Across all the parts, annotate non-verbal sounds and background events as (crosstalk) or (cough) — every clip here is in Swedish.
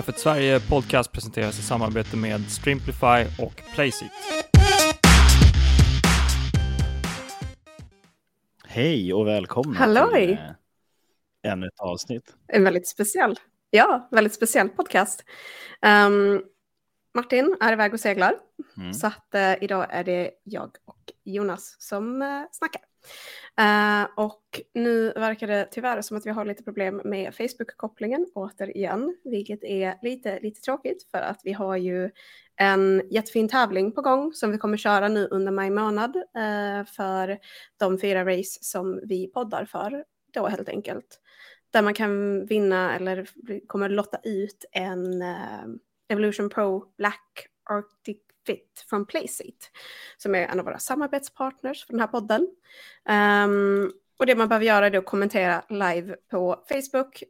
F1 Sverige Podcast presenteras i samarbete med Streamplify och Playseat. Hej och välkomna Halloj. till eh, ännu ett avsnitt. En väldigt speciell, ja, väldigt speciell podcast. Ehm, Martin är iväg och seglar, Mm. så att eh, idag är det jag och Jonas som uh, snackar. Eh, och nu verkar det tyvärr som att vi har lite problem med Facebook-kopplingen återigen, vilket är lite, lite tråkigt för att vi har ju en jättefin tävling på gång som vi kommer köra nu under maj månad uh, för de fyra race som vi poddar för då helt enkelt. Där man kan vinna eller kommer lotta ut en uh, Evolution Pro Black Arctic Fit från Playseat som är en av våra samarbetspartners för den här podden. Um, och det man behöver göra är att kommentera live på Facebook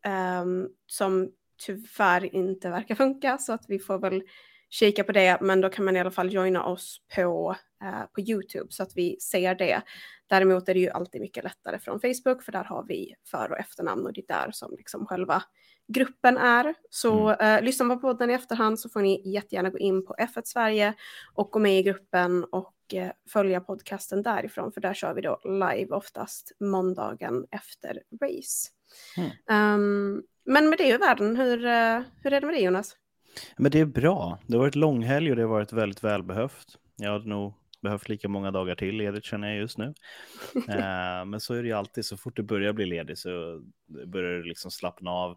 um, som tyvärr inte verkar funka så att vi får väl kika på det men då kan man i alla fall joina oss på, eh, på YouTube så att vi ser det. Däremot är det ju alltid mycket lättare från Facebook för där har vi för och efternamn och det är där som liksom själva gruppen är. Så eh, lyssna på podden i efterhand så får ni jättegärna gå in på F1 Sverige och gå med i gruppen och eh, följa podcasten därifrån för där kör vi då live oftast måndagen efter race. Mm. Ehm, men med det i världen, hur, eh, hur är det med det Jonas? Men det är bra. Det har varit långhelg och det har varit väldigt välbehövt. Jag hade nog behövt lika många dagar till ledigt känner jag just nu. (laughs) eh, men så är det ju alltid, så fort det börjar bli ledigt så börjar det liksom slappna av.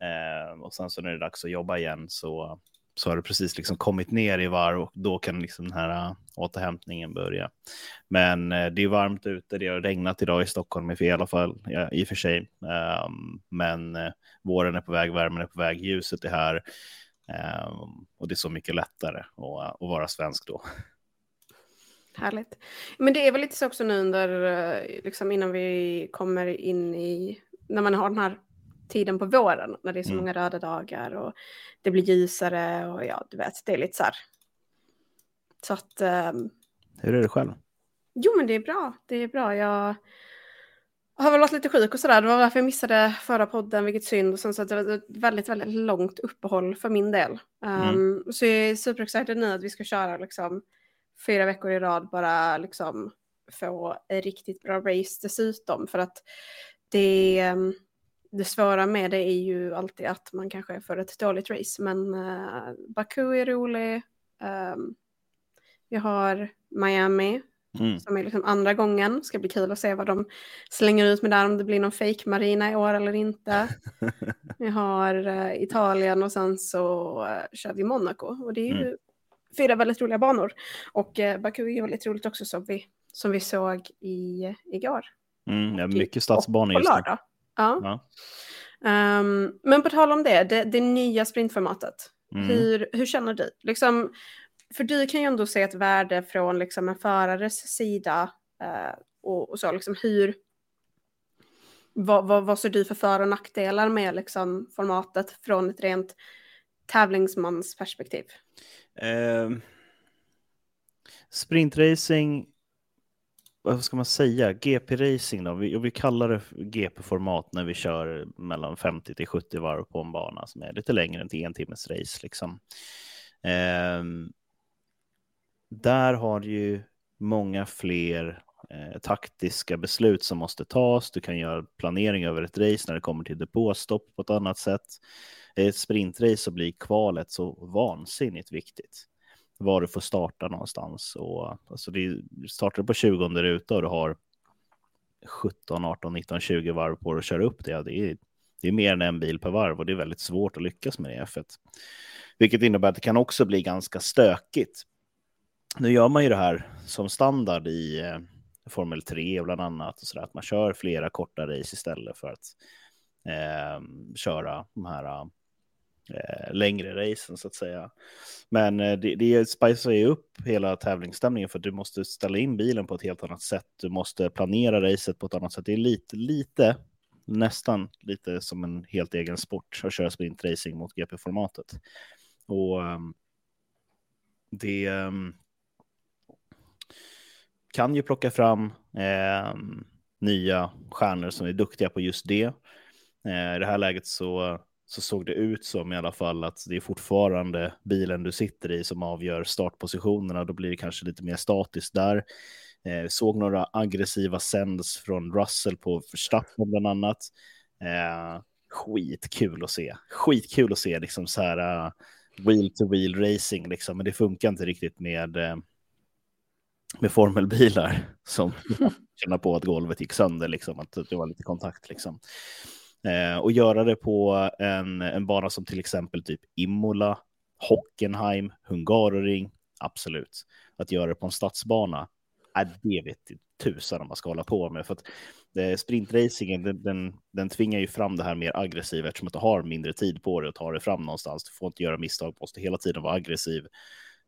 Eh, och sen så när det är dags att jobba igen så, så har det precis liksom kommit ner i varv och då kan liksom den här äh, återhämtningen börja. Men eh, det är varmt ute, det har regnat idag i Stockholm i alla fall, i och för sig. Um, men eh, våren är på väg, värmen är på väg, ljuset är här. Um, och det är så mycket lättare att, att vara svensk då. Härligt. Men det är väl lite så också nu under, eh, liksom innan vi kommer in i, när man har den här tiden på våren, när det är så Mm. många röda dagar och det blir ljusare och ja, du vet, det är lite så här. Så att, ehm, Hur är det själv? jo men det är bra, det är bra. Jag har väl varit lite sjuk och sådär, det var därför jag missade förra podden, vilket synd. Och sen så att det var ett väldigt, väldigt långt uppehåll för min del. Um, Så jag är superexcited nu att vi ska köra liksom fyra veckor i rad bara liksom få riktigt bra race dessutom. För att det, ehm, det svåra med det är ju alltid att man kanske får ett dåligt race. Men uh, Baku är rolig. Um, vi har Miami Mm. som är liksom andra gången. Ska bli kul att se vad de slänger ut med där, om det blir någon fake marina i år eller inte. (laughs) Vi har eh, Italien och sen så eh, kör vi Monaco. Och det är ju Mm. fyra väldigt roliga banor. Och uh, Baku är ju väldigt roligt också som vi, som vi såg i, igår. Mm, ja, mycket stadsbanor just nu. Ja. Ja. Ehm, men på tal om det, det, det nya sprintformatet. Mm. Hur, hur känner du? Liksom, för du kan ju ändå se ett värde från liksom, en förares sida. eh, och, och så, liksom, hur, vad, vad, vad ser du för för och nackdelar med liksom, formatet från ett rent tävlingsmansperspektiv? Eh, sprintracing, vad ska man säga, GP-racing då, vi, vi kallar det GP-format när vi kör mellan 50 till 70 varv på en bana som är lite längre än till en timmes race. Liksom. Eh, där har ju många fler eh, taktiska beslut som måste tas. Du kan göra planering över ett race när det kommer till depåstopp på ett annat sätt. I ett sprintrace så blir kvalet så vansinnigt viktigt. Var du får starta någonstans. Och, alltså det startar på 20 ruta och du har 17, 18, 19, 20 varv på dig att köra upp det. Det är, det är mer än en bil per varv och det är väldigt svårt att lyckas med det i F1. Vilket innebär att det kan också bli ganska stökigt. Nu gör man ju det här som standard i eh, Formel 3 bland annat. Och så där, att man kör flera korta race istället för att eh, köra de här eh, längre racen så att säga. Men eh, det, det spicar ju upp hela tävlingsstämningen för att du måste ställa in bilen på ett helt annat sätt. Du måste planera racet på ett annat sätt. Det är lite, lite, nästan lite som en helt egen sport att köra sprintracing mot GP-formatet. Och ehm, det ehm, kan ju plocka fram eh, nya stjärnor som är duktiga på just det. Eh, I det här läget så så såg det ut som i alla fall att det är fortfarande bilen du sitter i som avgör startpositionerna. Då blir det kanske lite mer statiskt där. Eh, såg några aggressiva sänds från Russell på Verstappen bland annat. Eh, skitkul att se. Skitkul att se liksom så här uh, wheel to wheel racing liksom, men det funkar inte riktigt med uh, med formelbilar som (laughs) känner på att golvet gick sönder, liksom, att det var lite kontakt. Liksom. Eh, och göra det på en, en bana som till exempel typ Imola, Hockenheim, Hungaroring, absolut. Att göra det på en stadsbana, äh, det vet tusan om man ska hålla på med. För att eh, sprintracingen, den, den, den, tvingar ju fram det här mer aggressiva eftersom att du har mindre tid på dig att ta dig fram någonstans. Du får inte göra misstag, måste hela tiden vara aggressiv.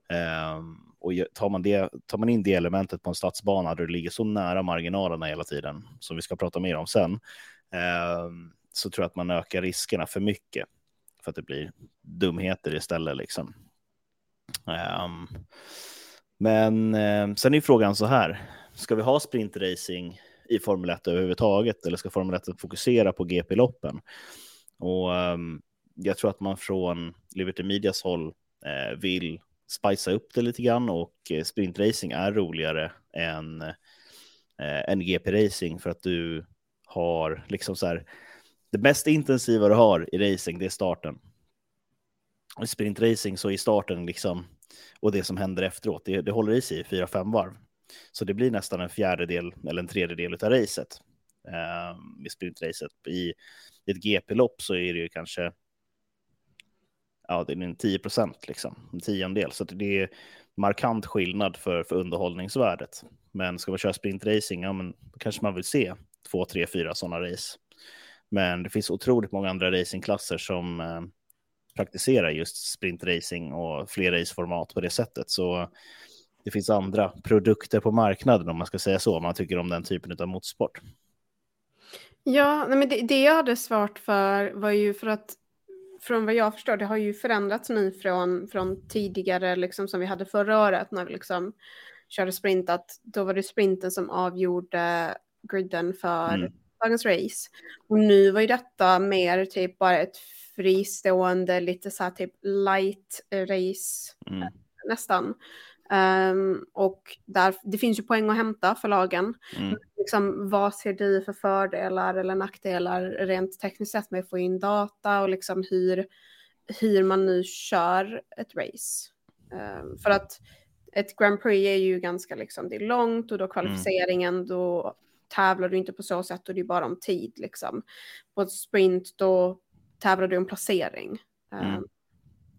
Ehm, och tar man, det, tar man in det elementet på en stadsbana där det ligger så nära marginalerna hela tiden, som vi ska prata mer om sen, ehm, så tror jag att man ökar riskerna för mycket för att det blir dumheter istället. Liksom. Ehm, men sen är frågan så här, ska vi ha sprintracing i Formel 1 överhuvudtaget eller ska Formel 1 fokusera på GP-loppen? Och jag tror att man från Liberty Medias håll eh, vill spicea upp det lite grann och eh, sprintracing är roligare än, eh, än GP-racing för att du har liksom så här det mest intensiva du har i racing, det är starten. I sprintracing så är starten liksom, och det som händer efteråt, det, det håller i sig i fyra, fem varv. Så det blir nästan en fjärdedel eller en tredjedel av racet. Eh, I sprintracet. I, I ett GP-lopp så är det ju kanske ja, det är en 10 procent, liksom, en tiondel. Så det är markant skillnad för, för underhållningsvärdet. Men ska man köra sprintracing, ja, men då kanske man vill se två, tre, fyra sådana race. Men det finns otroligt många andra racingklasser som eh, praktiserar just sprintracing och fler raceformat på det sättet. Så det finns andra produkter på marknaden om man ska säga så, om man tycker om den typen av motorsport. Ja, men det, det jag hade svårt för var ju för att från vad jag förstår, det har ju förändrats nu från, från tidigare, liksom som vi hade förra året när vi liksom körde sprint, att då var det sprinten som avgjorde griden för mm dagens race. Och nu var ju detta mer typ bara ett fristående, lite så här typ light race mm. nästan. Um, och där, det finns ju poäng att hämta för lagen. Mm. Liksom, vad ser du för fördelar eller nackdelar rent tekniskt sett med att få in data och liksom hur, hur man nu kör ett race? Um, för att ett Grand Prix är ju ganska liksom, det är långt och då mm. kvalificeringen, mm. då tävlar du inte på så sätt och det är bara om tid liksom. På ett sprint då tävlar du om placering. Mm. Um,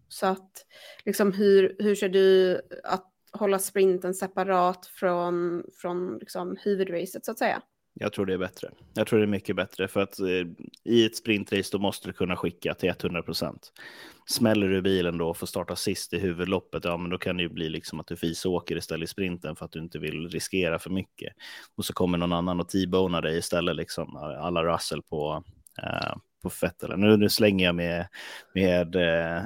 så att liksom hur, hur ser du att hålla sprinten separat från, från liksom huvudracet så att säga? Jag tror det är bättre. Jag tror det är mycket bättre för att eh, i ett sprintrace då måste du kunna skicka till 100 procent. Smäller du bilen då och får starta sist i huvudloppet, ja men då kan det ju bli liksom att du fisåker istället i sprinten för att du inte vill riskera för mycket. Och så kommer någon annan och t-bonar dig istället, liksom alla Russell på, eh, på Fettel. Nu, nu slänger jag med, med eh,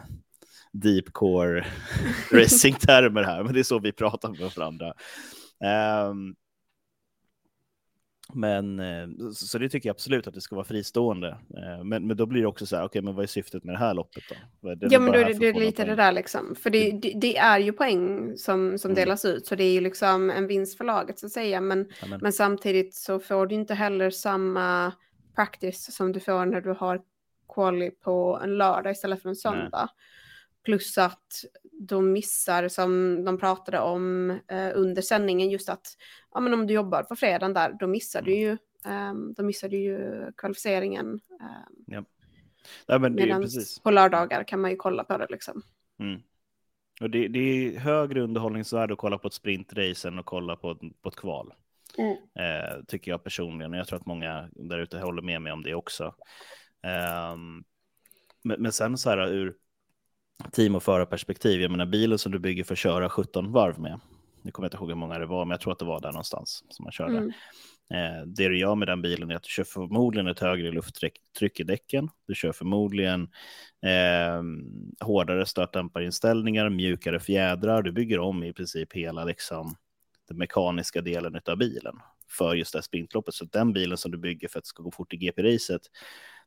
deep core (laughs) racing-termer här, men det är så vi pratar med varandra. Um, men eh, så det tycker jag absolut att det ska vara fristående. Eh, men, men då blir det också så här, okej, okay, men vad är syftet med det här loppet då? Ja, men då är det, lite det där liksom. För det, mm. det, det, är ju poäng som, som mm. delas ut, så det är ju liksom en vinst för laget så att säga. Men, men samtidigt så får du inte heller samma practice som du får när du har quali på en lördag istället för en söndag. Nej. Plus att de missar som de pratade om eh, under sändningen just att ja, men om du jobbar på fredagen där då missar du ju, eh, då missar du ju kvalificeringen. Eh, ja. Ja, men är precis. på lördagar kan man ju kolla på det liksom. Mm. Och det, det, är högre underhållningsvärde att kolla på ett sprintrace än att kolla på, på ett kval. Mm. Eh, tycker jag personligen. Och jag tror att många där ute håller med mig om det också. Eh, men, men sen så här ur team och förarperspektiv. Jag menar bilen som du bygger för att köra 17 varv med. Nu kommer jag inte ihåg hur många det var, men jag tror att det var där någonstans som man körde. Mm. Eh, det du gör med den bilen är att du kör förmodligen ett högre lufttryck i däcken. Du kör förmodligen eh, hårdare stötdämparinställningar, mjukare fjädrar. Du bygger om i princip hela liksom, den mekaniska delen av bilen för just det här sprintloppet. Så den bilen som du bygger för att det ska gå fort i GP-racet,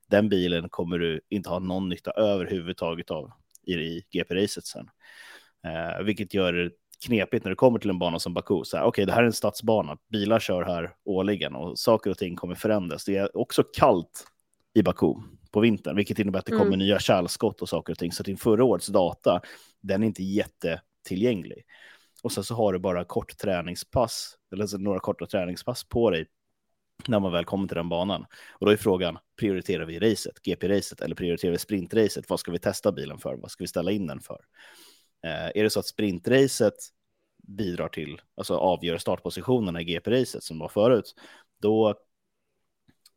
Den bilen kommer du inte ha någon nytta överhuvudtaget av i, i GP-racet sen. Eh, vilket gör det knepigt när det kommer till en bana som Baku. Okej, okay, det här är en stadsbana, bilar kör här årligen och saker och ting kommer förändras. Det är också kallt i Baku på vintern, vilket innebär att det kommer mm. nya kärlskott och saker och ting. Så din förra årets data, den är inte jättetillgänglig. Och sen så har du bara kort träningspass, eller några korta träningspass på dig när man väl kommer till den banan. Och då är frågan, prioriterar vi racet, GP-racet, eller prioriterar vi sprintracet? Vad ska vi testa bilen för? Vad ska vi ställa in den för? Eh, är det så att sprintracet bidrar till, alltså avgör startpositionerna i GP-racet som var förut, då,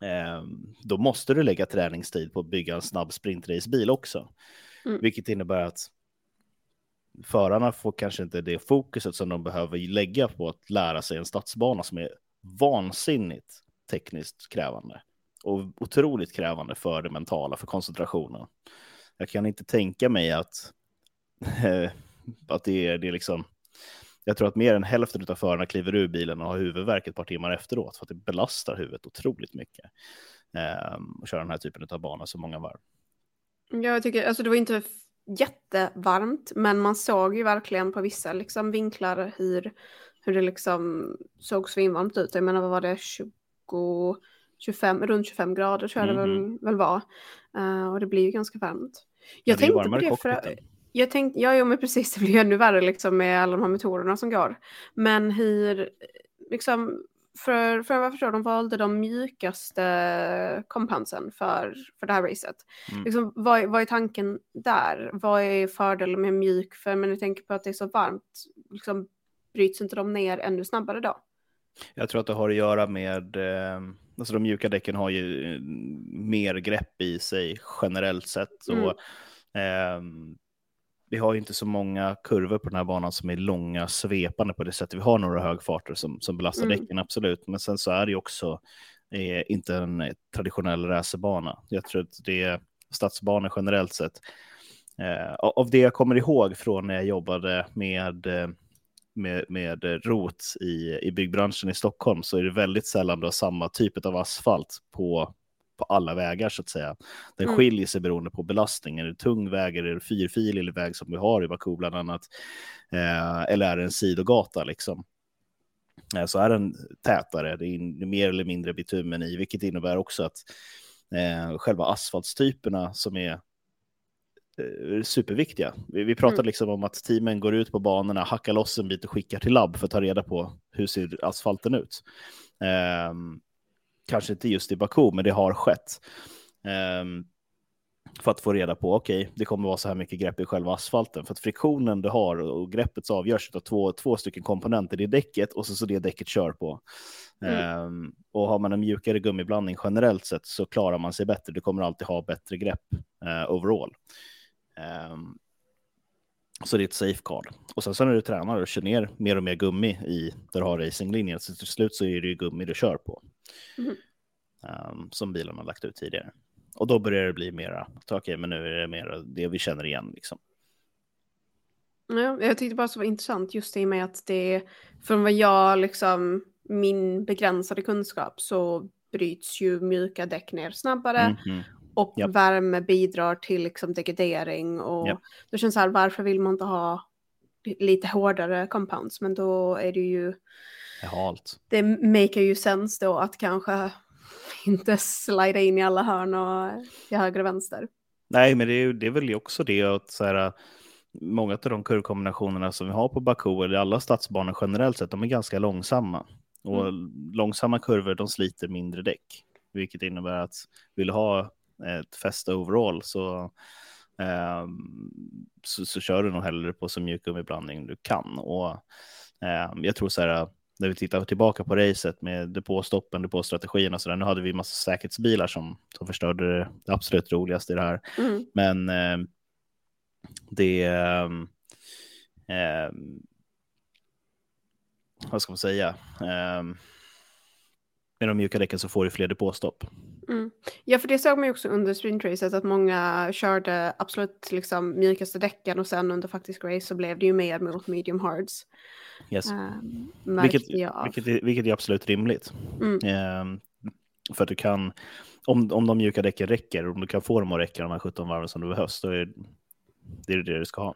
eh, då måste du lägga träningstid på att bygga en snabb sprintracebil också. Mm. Vilket innebär att förarna får kanske inte det fokuset som de behöver lägga på att lära sig en stadsbana som är vansinnigt tekniskt krävande och otroligt krävande för det mentala, för koncentrationen. Jag kan inte tänka mig att, (laughs) att det, är, det är liksom... Jag tror att mer än hälften av förarna kliver ur bilen och har huvudvärk ett par timmar efteråt för att det belastar huvudet otroligt mycket. Eh, att köra den här typen av bana så många varv. Jag tycker, alltså det var inte jättevarmt, men man såg ju verkligen på vissa liksom, vinklar hur, hur det liksom såg svinvarmt ut. Jag menar, vad var det, 20, 25, runt 25 grader tror jag mm. det väl, mhm. väl var. Uh, och det blir ju ganska varmt. Jag ja, tänkte på det för... Jag tänkte, ja, jo, men precis, det blir ännu värre liksom med alla de här motorerna som går. Men hur, liksom, för, för vad jag förstår, de valde de mjukaste kompansen för, för det här racet. Mm. Liksom, vad, vad är tanken där? Vad är fördelen med mjuk? För men jag tänker på att det är så varmt, liksom, bryts inte de ner ännu snabbare då? Jag tror att det har att göra med, eh, alltså de mjuka däcken har ju mer grepp i sig generellt sett. Mm. Och, eh, vi har ju inte så många kurvor på den här banan som är långa, svepande på det sättet. Vi har några högfarter som, som belastar mm. däcken, absolut. Men sen så är det ju också eh, inte en traditionell racerbana. Jag tror att det är stadsbanor generellt sett. Eh, av det jag kommer ihåg från när jag jobbade med, eh, med, med rot i, i byggbranschen i Stockholm så är det väldigt sällan du har samma typ av asfalt på på alla vägar så att säga. Den mm. skiljer sig beroende på belastningen. Är det tung väg, är det fyrfilig väg som vi har i Baku bland annat? Eh, eller är det en sidogata liksom? Eh, så är den tätare, det är mer eller mindre bitumen i, vilket innebär också att eh, själva asfaltstyperna som är superviktiga. Vi, vi pratar mm. liksom om att teamen går ut på banorna, hackar loss en bit och skickar till labb för att ta reda på hur ser asfalten ut. Um, kanske inte just i Baku, men det har skett. Um, för att få reda på, okej, okay, det kommer vara så här mycket grepp i själva asfalten. För att friktionen du har och greppet avgörs av två, två stycken komponenter i däcket och så, så det däcket kör på. Mm. Um, och har man en mjukare gummiblandning generellt sett så klarar man sig bättre. Du kommer alltid ha bättre grepp uh, overall. Um, så det är ett safeguard. Och sen så när du tränar och kör ner mer och mer gummi i där du har racinglinjen, så till slut så är det ju gummi du kör på. Mm. Um, som bilen har lagt ut tidigare. Och då börjar det bli mera, okej, okay, men nu är det mer det vi känner igen liksom. Ja, jag tyckte bara så var intressant just i och med att det, från vad jag liksom, min begränsade kunskap så bryts ju mjuka däck ner snabbare mm -hmm. Och yep. värme bidrar till liksom degradering och yep. då känns det här, varför vill man inte ha lite hårdare compounds? Men då är det ju är halt. Det makar ju sens då att kanske (laughs) inte slida in i alla hörn och till höger och vänster. Nej, men det är, det är väl också det att så här, många av de kurvkombinationerna som vi har på Baku, eller alla stadsbanor generellt sett, de är ganska långsamma. Och mm. långsamma kurvor, de sliter mindre däck, vilket innebär att vill ha ett fäste overall så, eh, så, så, kör du nog hellre på så mjuk gummiblandning du kan. Och eh, jag tror så här, när vi tittar tillbaka på racet med depåstoppen, depåstrategin och så där. Nu hade vi massa säkerhetsbilar som, som förstörde det, absolut roligaste i det här. Mm. Men eh, det... Eh, vad ska man säga? Med de mjuka däcken så får du fler depåstopp. Mm. Ja, för det såg man ju också under sprintracet att många körde absolut liksom mjukaste däcken och sen under faktisk race så blev det ju mer mot medium hards. Yes. Um, vilket, vilket, är, vilket är absolut rimligt. Mm. Um, för att du kan, om, om de mjuka däcken räcker, om du kan få dem att räcka de här 17 varven som du behövs, då är det är det du ska ha.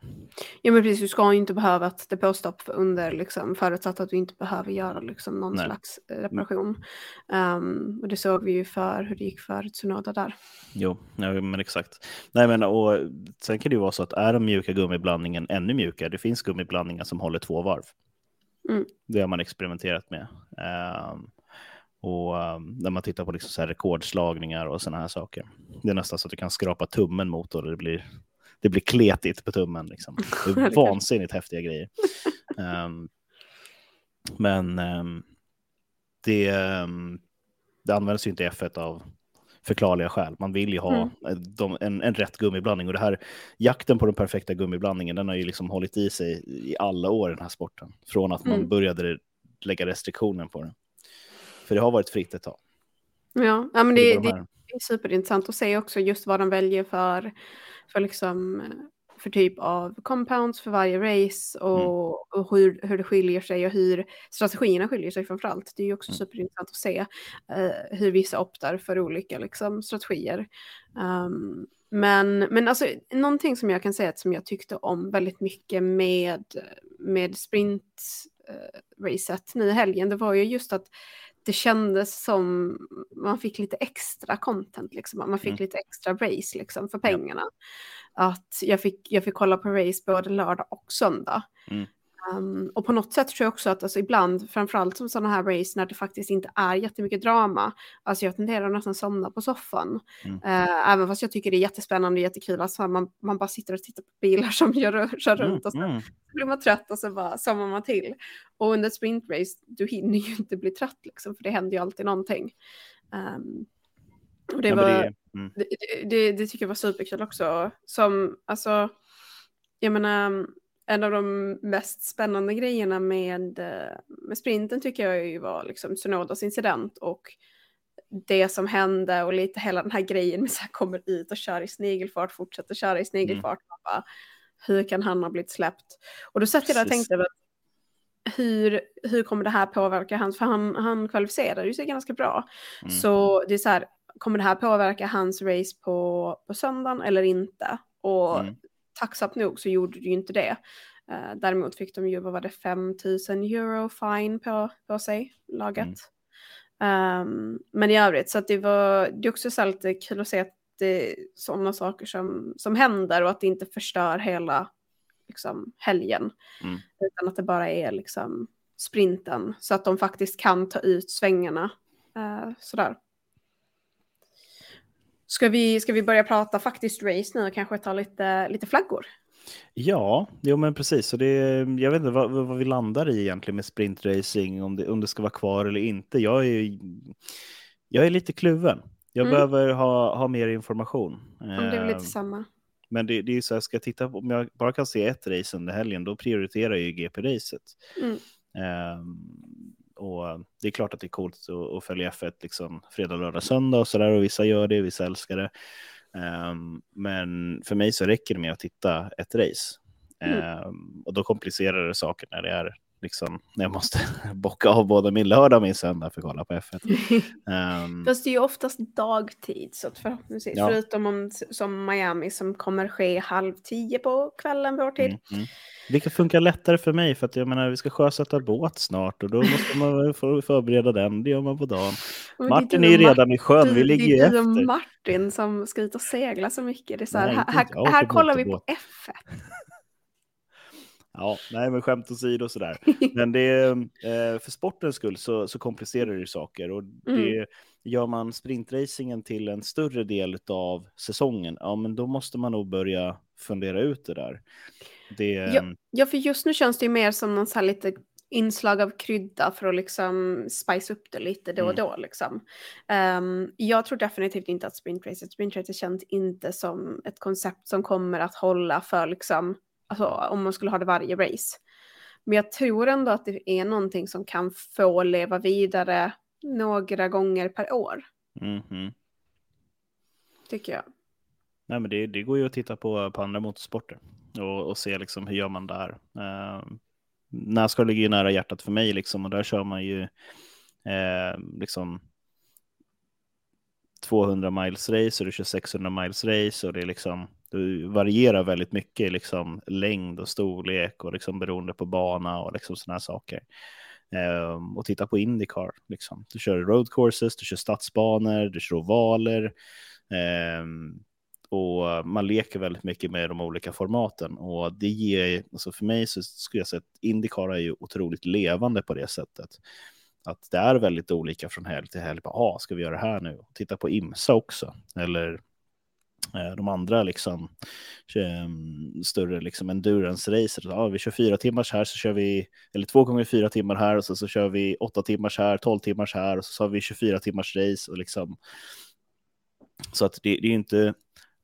Ja men precis, du ska ju inte behöva ett depåstopp under, liksom, förutsatt att du inte behöver göra liksom, någon Nej. slags eh, reparation. Um, och det såg vi ju för hur det gick för Tsunoda där. Jo, ja, men exakt. Nej, men, och sen kan det ju vara så att är den mjuka gummiblandningen ännu mjukare, det finns gummiblandningar som håller två varv. Mm. Det har man experimenterat med. Ehm, och um, när man tittar på liksom så här rekordslagningar och sådana här saker. Det är nästan så att du kan skrapa tummen mot och det blir, det blir kletigt på tummen. Liksom. (laughs) Det är vansinnigt häftiga grejer. (laughs) Ehm, men ehm, det, ehm, det används ju inte i F1 av förklarliga skäl. Man vill ju ha Mm. de, en, en rätt gummiblandning. Och det här, jakten på den perfekta gummiblandningen, den har ju liksom hållit i sig i alla år i den här sporten. Från att man Mm. började lägga restriktioner på den. För det har varit fritt ett tag. Ja, ja men Det det, de det är superintressant att se också just vad de väljer för, för, liksom, eh, för typ av compounds för varje race och, och hur, hur det skiljer sig och hur strategierna skiljer sig framför allt. Det är ju också Mm. superintressant att se eh, hur vissa optar för olika liksom, strategier. Um, men, men alltså, någonting som jag kan säga att som jag tyckte om väldigt mycket med, med sprint-racet nu i helgen, det var ju just att det kändes som man fick lite extra content, liksom. man fick Mm. lite extra race liksom, för pengarna. Att jag fick, jag fick kolla på race både lördag och söndag. Mm. Um, och på något sätt tror jag också att alltså, ibland, framförallt som sådana här race när det faktiskt inte är jättemycket drama, alltså jag tenderar nästan somna på soffan. Mm. Eh, även fast jag tycker det är jättespännande och jättekul, alltså man, man bara sitter och tittar på bilar som gör, kör runt och så Mm, mm. blir man trött och så bara somnar man till. Och under ett sprintrace, du hinner ju inte bli trött liksom, för det händer ju alltid någonting. Um, och det, Ja, var, det, mm. det, det, det tycker jag var superkul också. Som, alltså, jag menar, en av de mest spännande grejerna med, eh, med sprinten tycker jag ju var liksom Tsunodas incident och det som hände och lite hela den här grejen med så här kommer ut och kör i snigelfart, fortsätter köra i snigelfart. Man bara, hur kan han ha blivit släppt? Och då satt jag där och tänkte, hur, hur kommer det här påverka hans, för han, han kvalificerade ju sig ganska bra. Mm. Så det är så här, kommer det här påverka hans race på, på söndagen eller inte? Och Mm. Tacksamt nog så gjorde det ju inte det. Eh, däremot fick de ju, vad var det, 5 000 euro fine på, på sig, laget. Mm. Ehm, men i övrigt, så att det var, det är också så lite kul att se att det är sådana saker som, som händer och att det inte förstör hela liksom, helgen. Mm. Utan att det bara är liksom sprinten, så att de faktiskt kan ta ut svängarna. Uh, sådär. Ska vi, ska vi börja prata faktiskt race nu och kanske ta lite, lite flaggor? Ja, jo men precis. Så det, jag vet inte vad, vad vi landar i egentligen med sprintracing, om det, om det ska vara kvar eller inte. Jag är, jag är lite kluven. Jag Mm. behöver ha, ha mer information. Om det är väl lite samma. Men det, det är ju så här, ska jag titta på, om jag bara kan se ett race under helgen, då prioriterar jag ju GP-racet. Mm. Ehm, och det är klart att det är coolt att, att följa F1 liksom fredag, lördag, söndag och sådär. Och vissa gör det, vissa älskar det. Ehm, men för mig så räcker det med att titta ett race. Mm. Ehm, och då komplicerar det saker när det är liksom, när (laughs) jag måste bocka av både min lördag och min söndag för att kolla på F1. (laughs) Ehm, Fast det är ju oftast dagtid, så att förhoppningsvis, Ja. förutom om, som Miami som kommer ske halv tio på kvällen vår tid. Mm, mm. Vilket funkar lättare för mig för att jag menar vi ska sjösätta båt snart och då måste man förbereda den. Det gör man på dagen. Det Martin är ju redan i sjön, vi ligger ju Det är efter. Martin som ska ut och segla så mycket. Det är så här, Nej, här, inte här, här kollar vi på motorbåt. F1. (laughs) Ja, nej men skämt åsido och sådär. (laughs) Men det, eh, för sportens skull så, så komplicerar det ju saker och det, Mm. gör man sprintracingen till en större del av säsongen, ja men då måste man nog börja fundera ut det där. Det, Ja. Ja, för just nu känns det ju mer som någon så här lite inslag av krydda för att liksom spice upp det lite då och Mm. då. Liksom. Ehm, jag tror definitivt inte att sprintracet, sprintracet känns inte som ett koncept som kommer att hålla för liksom, alltså om man skulle ha det varje race. Men jag tror ändå att det är någonting som kan få leva vidare några gånger per år, Mhm. tycker jag. Nej, men det, det går ju att titta på, på andra motorsporter och, och se liksom hur gör man där. Uh, Nascar ligger ju nära hjärtat för mig liksom och där kör man ju eh, liksom 200 miles race och du kör 600 miles race och det är liksom, det varierar väldigt mycket liksom längd och storlek och liksom beroende på bana och liksom sådana saker. Um, och titta på Indycar. Liksom. Du kör road courses, du kör stadsbanor, du kör ovaler. Um, och man leker väldigt mycket med de olika formaten och det ger, alltså för mig så skulle jag säga att Indycar är ju otroligt levande på det sättet. Att det är väldigt olika från helg till helg. Ja, ah, ska vi göra det här nu? Titta på IMSA också, eller Eh, de andra liksom ehm, större liksom endurance-racer. Ja, vi kör fyra timmars här, så kör vi, eller två gånger fyra timmar här, och så, så kör vi åtta timmars här, tolv timmars här, och så har vi 24 timmars race. Och liksom, så att det, det är inte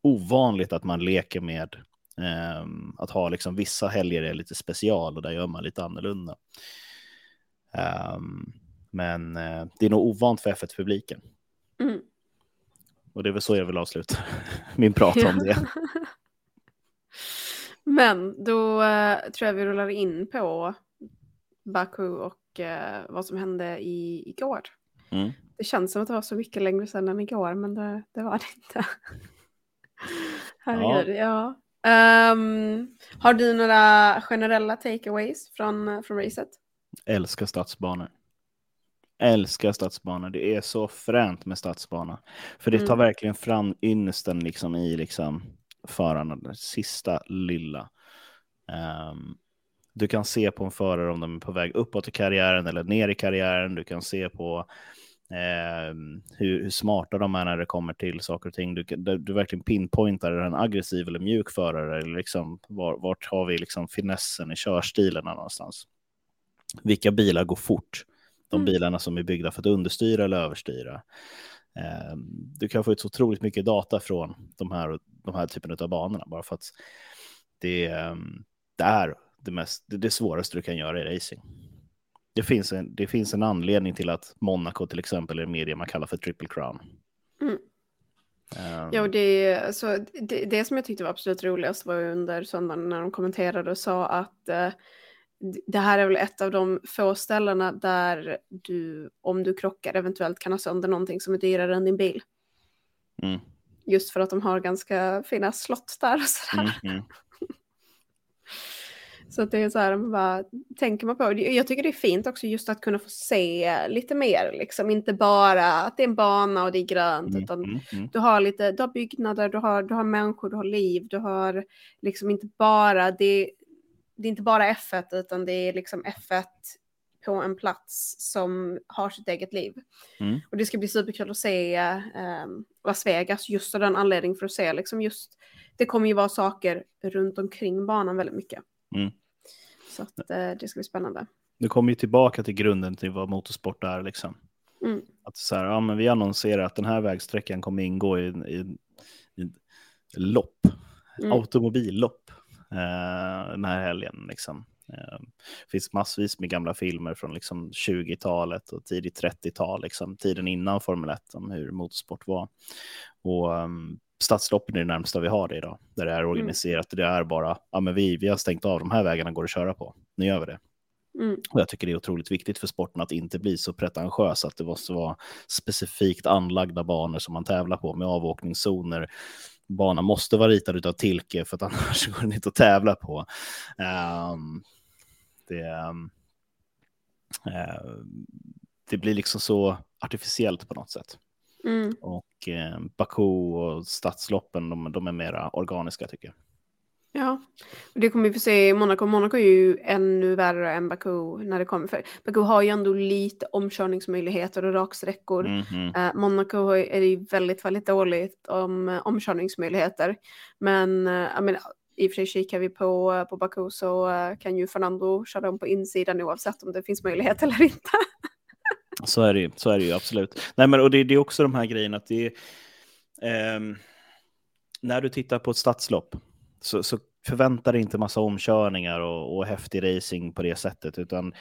ovanligt att man leker med eh, att ha liksom vissa helger är lite special och där gör man lite annorlunda. Um, men eh, det är nog ovant för F1-publiken. Mm. Och det är väl så jag vill avsluta (laughs) min prat om det. Men då eh, tror jag vi rullar in på Baku och eh, vad som hände i, igår. Mm. Det känns som att det var så mycket längre sedan än igår, men det, det var det inte. (laughs) Herregud, ja. ja. Um, har du några generella takeaways från, från racet? Älskar stadsbanor. Älskar stadsbanor. Det är så fränt med stadsbana. För det tar mm. verkligen fram ynnesten liksom i liksom förarna, det sista lilla. Um, du kan se på en förare om de är på väg uppåt i karriären eller ner i karriären. Du kan se på eh, hur, hur, smarta de är när det kommer till saker och ting. Du, du, du verkligen pinpointar, är en aggressiv eller mjuk förare? Eller liksom, var, vart har vi liksom finessen i körstilen någonstans? Vilka bilar går fort? De mm. bilarna som är byggda för att understyra eller överstyra. Eh, du kan få ut så otroligt mycket data från de här, de här typen av banorna, bara för att det, ehm, det är det, mest, det, det svåraste du kan göra i racing det finns, en, det finns en anledning till att Monaco till exempel är media man kallar för triple crown. Mm. Um, ja, det, alltså, det, det som jag tyckte var absolut roligast var under söndagen när de kommenterade och sa att uh, det här är väl ett av de få ställena där du, om du krockar, eventuellt kan ha sönder någonting som är dyrare än din bil. Mm. Just för att de har ganska fina slott där och sådär. Mm, mm. (laughs) Så att det är så här, man bara tänker man på. Jag tycker det är fint också just att kunna få se lite mer, liksom inte bara att det är en bana och det är grönt, mm, utan mm, mm. du har lite, du har byggnader, du har, du har människor, du har liv, du har liksom inte bara, det, det är inte bara F1 utan det är liksom F1 på en plats som har sitt eget liv. Mm. Och det ska bli superkul att se eh, Las Vegas just av den anledningen för att se liksom just, det kommer ju vara saker runt omkring banan väldigt mycket. Mm. Så att, eh, det ska bli spännande. Du kommer ju tillbaka till grunden till vad motorsport är liksom. Mm. Att så här, ja, men vi annonserar att den här vägsträckan kommer ingå i, i, i lopp, mm. automobillopp eh, den här helgen. Liksom. Eh, det finns massvis med gamla filmer från liksom 20-talet och tidigt 30-tal, liksom, tiden innan Formel 1, om hur motorsport var. Och um, stadsloppen är det närmsta vi har det idag, där det är mm. organiserat. Mm. Det är bara, ja men vi, vi har stängt av, de här vägarna går att köra på, nu gör vi det. Mm. Och jag tycker det är otroligt viktigt för sporten att inte bli så pretentiös att det måste vara specifikt anlagda banor som man tävlar på med avåkningszoner. Banan måste vara ritad av Tilke för att annars (laughs) går den inte att tävla på. Um, det, uh, det blir liksom så artificiellt på något sätt. Mm. Och eh, Baku och stadsloppen, de, de är mera organiska tycker jag. Ja, det kommer vi få se i Monaco. Monaco är ju ännu värre än Baku när det kommer. För Baku har ju ändå lite omkörningsmöjligheter och raksträckor. Mm -hmm. uh, Monaco är ju väldigt, väldigt dåligt om uh, omkörningsmöjligheter. Men uh, jag menar, i och för sig kikar vi på, på Baku så uh, kan ju Fernando köra dem på insidan oavsett om det finns möjlighet eller inte. (laughs) Så är det ju, så är det ju absolut. Nej, men, och det, det är också de här grejerna att det är, eh, när du tittar på ett stadslopp så, så förvänta dig inte massa omkörningar och, och häftig racing på det sättet, utan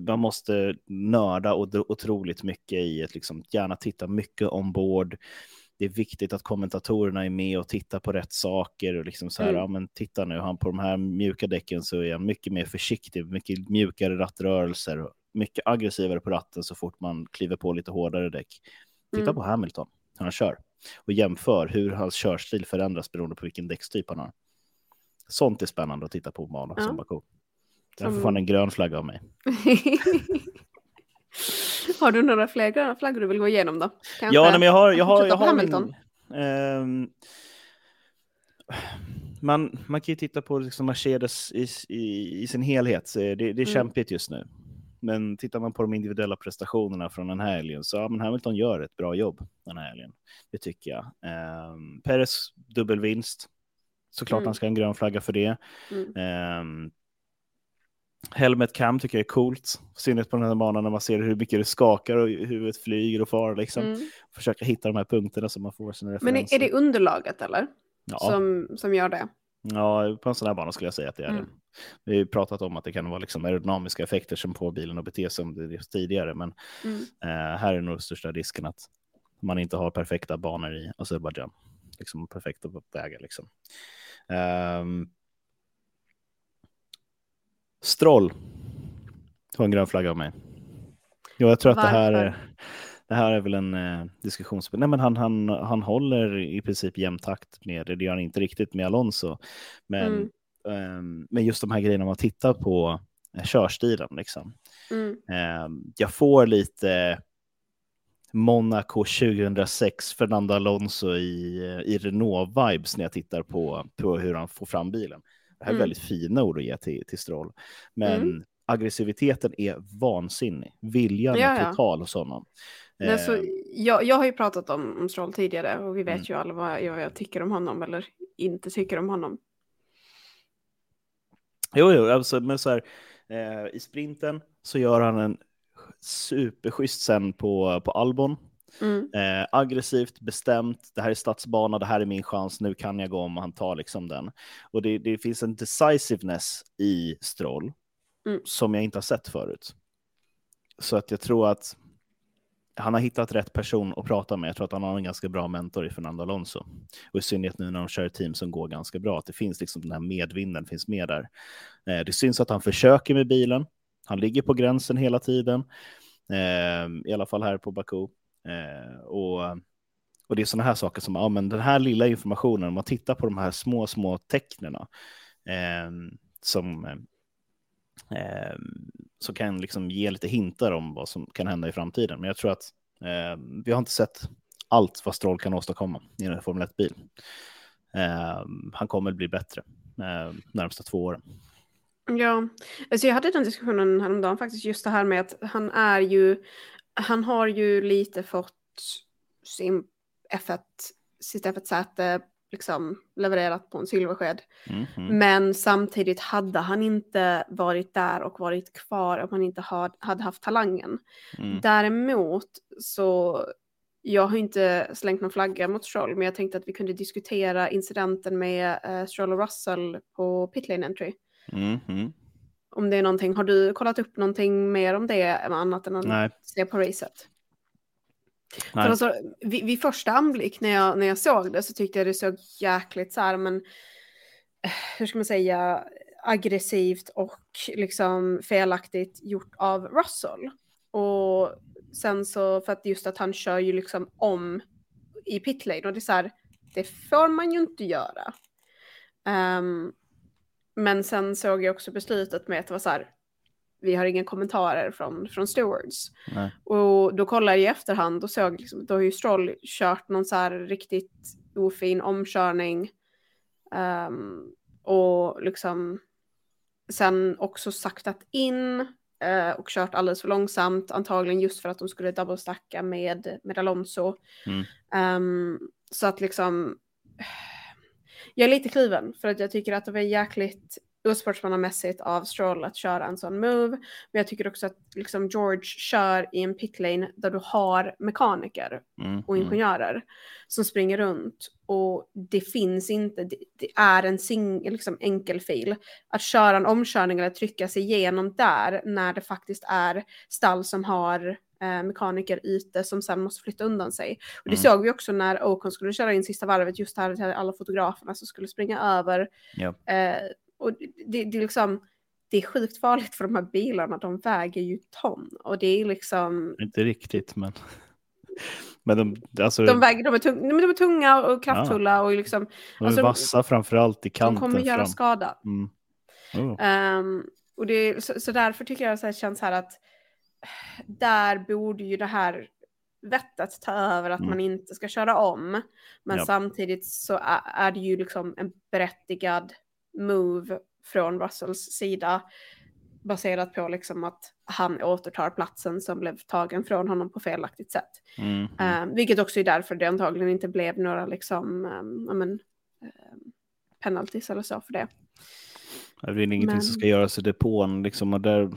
man måste nörda otroligt mycket i att liksom gärna titta mycket ombord. Det är viktigt att kommentatorerna är med och tittar på rätt saker och liksom så här, mm. ja men titta nu, han på de här mjuka däcken så är han mycket mer försiktig, mycket mjukare rattrörelser mycket aggressivare på ratten så fort man kliver på lite hårdare däck. Titta mm. på Hamilton. hur han kör och jämför hur hans körstil förändras beroende på vilken däckstyp han har. Sånt är spännande att titta på banor Ja. som Baku. Som- får han en grön flagga av mig. (laughs) har du några fler gröna flaggor du vill gå igenom då? Kanske Ja, nej, men jag har, jag har, jag har Hamilton. en, ehm, man, man kan ju titta på liksom Mercedes i, i, i sin helhet. Det, det är Mm. kämpigt just nu. Men tittar man på de individuella prestationerna från den här helgen så ja, men Hamilton gör ett bra jobb den här helgen. Det tycker jag. Um, Perez dubbelvinst. Såklart Mm. han ska ha en grön flagga för det. Mm. Ehm, Helmet cam tycker jag är coolt. I synnerhet på den här banan när man ser hur mycket det skakar och huvudet flyger och far. Liksom. Mm. Försöka hitta de här punkterna så man får sina Men referenser. är, är det underlaget eller? ja, Som, som gör det? ja, på en sån här bana skulle jag säga att det är Mm. det. Vi har ju pratat om att det kan vara liksom aerodynamiska effekter som får bilen att bete sig som det tidigare. Men Mm. eh, här är nog största risken att man inte har perfekta banor i Azerbajdzjan. Liksom perfekta vägar liksom. Um, Stroll. Har en grön flagga av mig. Jo, jag tror att det här är, det här är väl en eh, diskussions... Nej, men han, han, han håller i princip jämn takt med, det gör han inte riktigt med Alonso. Men, Mm. ehm, men just de här grejerna man tittar på eh, körstilen liksom. Mm. Ehm, jag får lite Monaco 2006, Fernando Alonso i, i Renault-vibes när jag tittar på, på hur han får fram bilen. Det här är Mm. väldigt fina ord att ge till, till Stroll. Men Mm. aggressiviteten är vansinnig. Viljan Ja, är total hos honom. Men så, Ehm, jag, jag har ju pratat om, om Stroll tidigare och vi vet Mm. ju alla vad jag, jag tycker om honom eller inte tycker om honom. Jo, jo, alltså, men så här, eh, i sprinten så gör han en superschysst sen på, på Albon. Mm. Eh, aggressivt, bestämt, det här är stadsbana, det här är min chans, nu kan jag gå om han tar liksom den. Och det, det finns en decisiveness i Stroll Mm. som jag inte har sett förut. Så att jag tror att han har hittat rätt person att prata med. Jag tror att han har en ganska bra mentor i Fernando Alonso. Och i synnerhet nu när de kör ett team som går ganska bra, att det finns liksom den här medvinden finns med där. Eh, det syns att han försöker med bilen. Han ligger på gränsen hela tiden, eh, i alla fall här på Baku. Eh, och, och det är sådana här saker som, ja men den här lilla informationen, om man tittar på de här små, små tecknena eh, som, eh, som kan liksom ge lite hintar om vad som kan hända i framtiden. Men jag tror att eh, vi har inte sett allt vad Stroll kan åstadkomma i en Formel 1-bil. Eh, han kommer bli bättre eh, närmsta två åren. Ja, alltså jag hade den diskussionen häromdagen faktiskt, just det här med att han är ju, han har ju lite fått sin F1, sitt F1-säte liksom levererat på en silversked. Mhm. Men samtidigt hade han inte varit där och varit kvar om han inte had, hade haft talangen. Mm. Däremot så, jag har inte slängt någon flagga mot Stroll, men jag tänkte att vi kunde diskutera incidenten med eh, Stroll och Russell på pitlane entry. Mhm. Om det är någonting, har du kollat upp någonting mer om det annat än att Nej, se på racet? nej. För alltså, vid, vid första anblick när jag, när jag såg det så tyckte jag det såg jäkligt så här, men eh, hur ska man säga, aggressivt och liksom felaktigt gjort av Russell. Och sen så, för att just att han kör ju liksom om i pitlane och det är så här, det får man ju inte göra. Ehm, men sen såg jag också beslutet med att det var så här, vi har inga kommentarer från, från stewards. nej. Och då kollade jag i efterhand och såg, liksom, då har ju Stroll kört någon så här riktigt ofin omkörning. Ehm, och liksom sen också saktat in eh, och kört alldeles för långsamt, antagligen just för att de skulle double-stacka med, med Alonso. Mm. Ehm, så att liksom, jag är lite kluven för att jag tycker att det var jäkligt osportsmannamässigt av Stroll att köra en sån move. Men jag tycker också att liksom George kör i en pitlane där du har mekaniker Mm. och Mm. ingenjörer som springer runt och det finns inte, det, det är en sing, liksom enkel fil. Att köra en omkörning eller trycka sig igenom där när det faktiskt är stall som har eh, mekaniker ute som sen måste flytta undan sig. Och det Mm. såg vi också när Ocon skulle köra in sista varvet just här till alla fotograferna som skulle springa över. Ja. Eh, och det, det är liksom, det är sjukt farligt för de här bilarna, de väger ju ton. Och det är liksom, Inte riktigt, men Men de, alltså, De, väger, de, är tunga, de är tunga och kraftfulla och liksom, de är alltså, vassa framförallt i de kanten kommer göra fram. skada. Mm. Oh. Ehm, och det, så, så därför tycker jag att det känns här att där borde ju det här vettet ta över att Mm. man inte ska köra om. Men Ja. samtidigt så är, det ju liksom en berättigad move från Russells sida baserat på liksom att han återtar platsen som blev tagen från honom på felaktigt sätt. Mm. Ehm, vilket också är därför det antagligen inte blev några liksom, um, ja, men, um, penalties eller så för det. Det är ingenting Men- som ska göras i depån. Liksom, och där,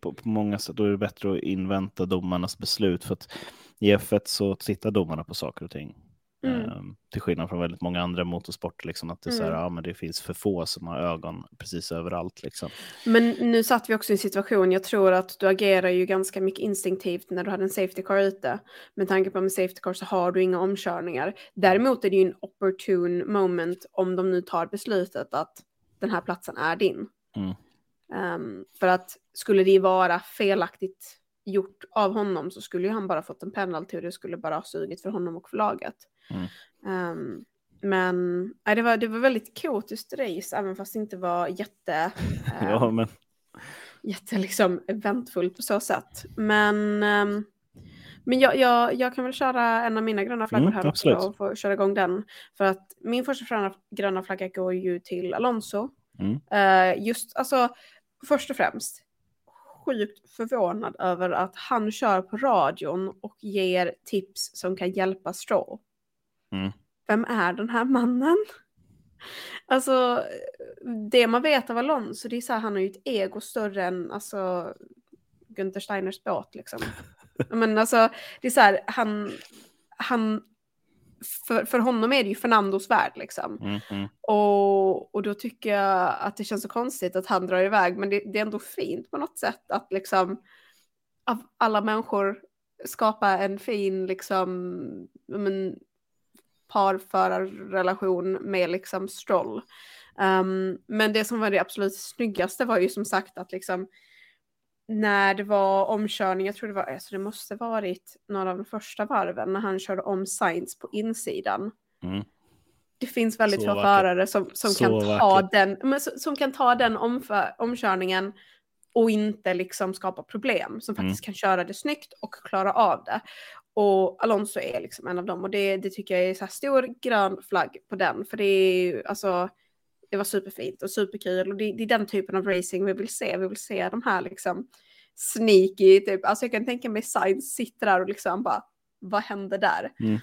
på, på många sätt då är det bättre att invänta domarnas beslut. För att i F1 så tittar domarna på saker och ting. Mm. Ehm, till skillnad från väldigt många andra motorsporter. Liksom, att det, är så här, Mm. ja, men det finns för få som har ögon precis överallt. Liksom. Men nu satt vi också i en situation, jag tror att du agerar ju ganska mycket instinktivt när du hade en safety car ute. Med tanke på att med safety car så har du inga omkörningar. Däremot är det ju en opportune moment om de nu tar beslutet att den här platsen är din. Mm. Ehm, för att skulle det vara felaktigt gjort av honom så skulle ju han bara fått en penalty och det skulle bara ha sugit för honom och för laget. Mm. Ehm, men nej, det, var, det var väldigt kaotiskt race även fast det inte var jätte... (laughs) ehm, Ja, men jätte liksom eventfullt på så sätt. Men, ehm, men jag, jag, jag kan väl köra en av mina gröna flaggor Mm, här också absolut. och få köra igång den. För att min första gröna, gröna flagga går ju till Alonso. Mm. Eh, just, alltså, först och främst, sjukt förvånad över att han kör på radion och ger tips som kan hjälpa Stroll. Mm. Vem är den här mannen? Alltså, det man vet av Alonso, det är så här, han har ju ett ego större än alltså, Günther Steiners båt liksom. (laughs) Men alltså, det är så här, han, han, för, för honom är det ju Fernandos värld liksom. mm, mm. Och, och då tycker jag att det känns så konstigt att han drar iväg, men det, det är ändå fint på något sätt att liksom av alla människor skapa en fin liksom men, parförarrelation med liksom Stroll. Um, men det som var det absolut snyggaste var ju som sagt att liksom när det var omkörning, jag tror det var, alltså det måste varit några av de första varven när han körde om Sainz på insidan. Mm. Det finns väldigt få förare som, som, Så kan ta den, men, som, kan ta den omför, omkörningen och inte liksom skapa problem. Som Mm. faktiskt kan köra det snyggt och klara av det. Och Alonso är liksom en av dem. Och det, det tycker jag är så här stor grön flagg på den. För det är ju, alltså, det var superfint och superkul. Och det, det är den typen av racing vi vill se. Vi vill se de här liksom sneaky, typ. Alltså jag kan tänka mig Sainz sitter där och liksom bara, vad hände där? Mm.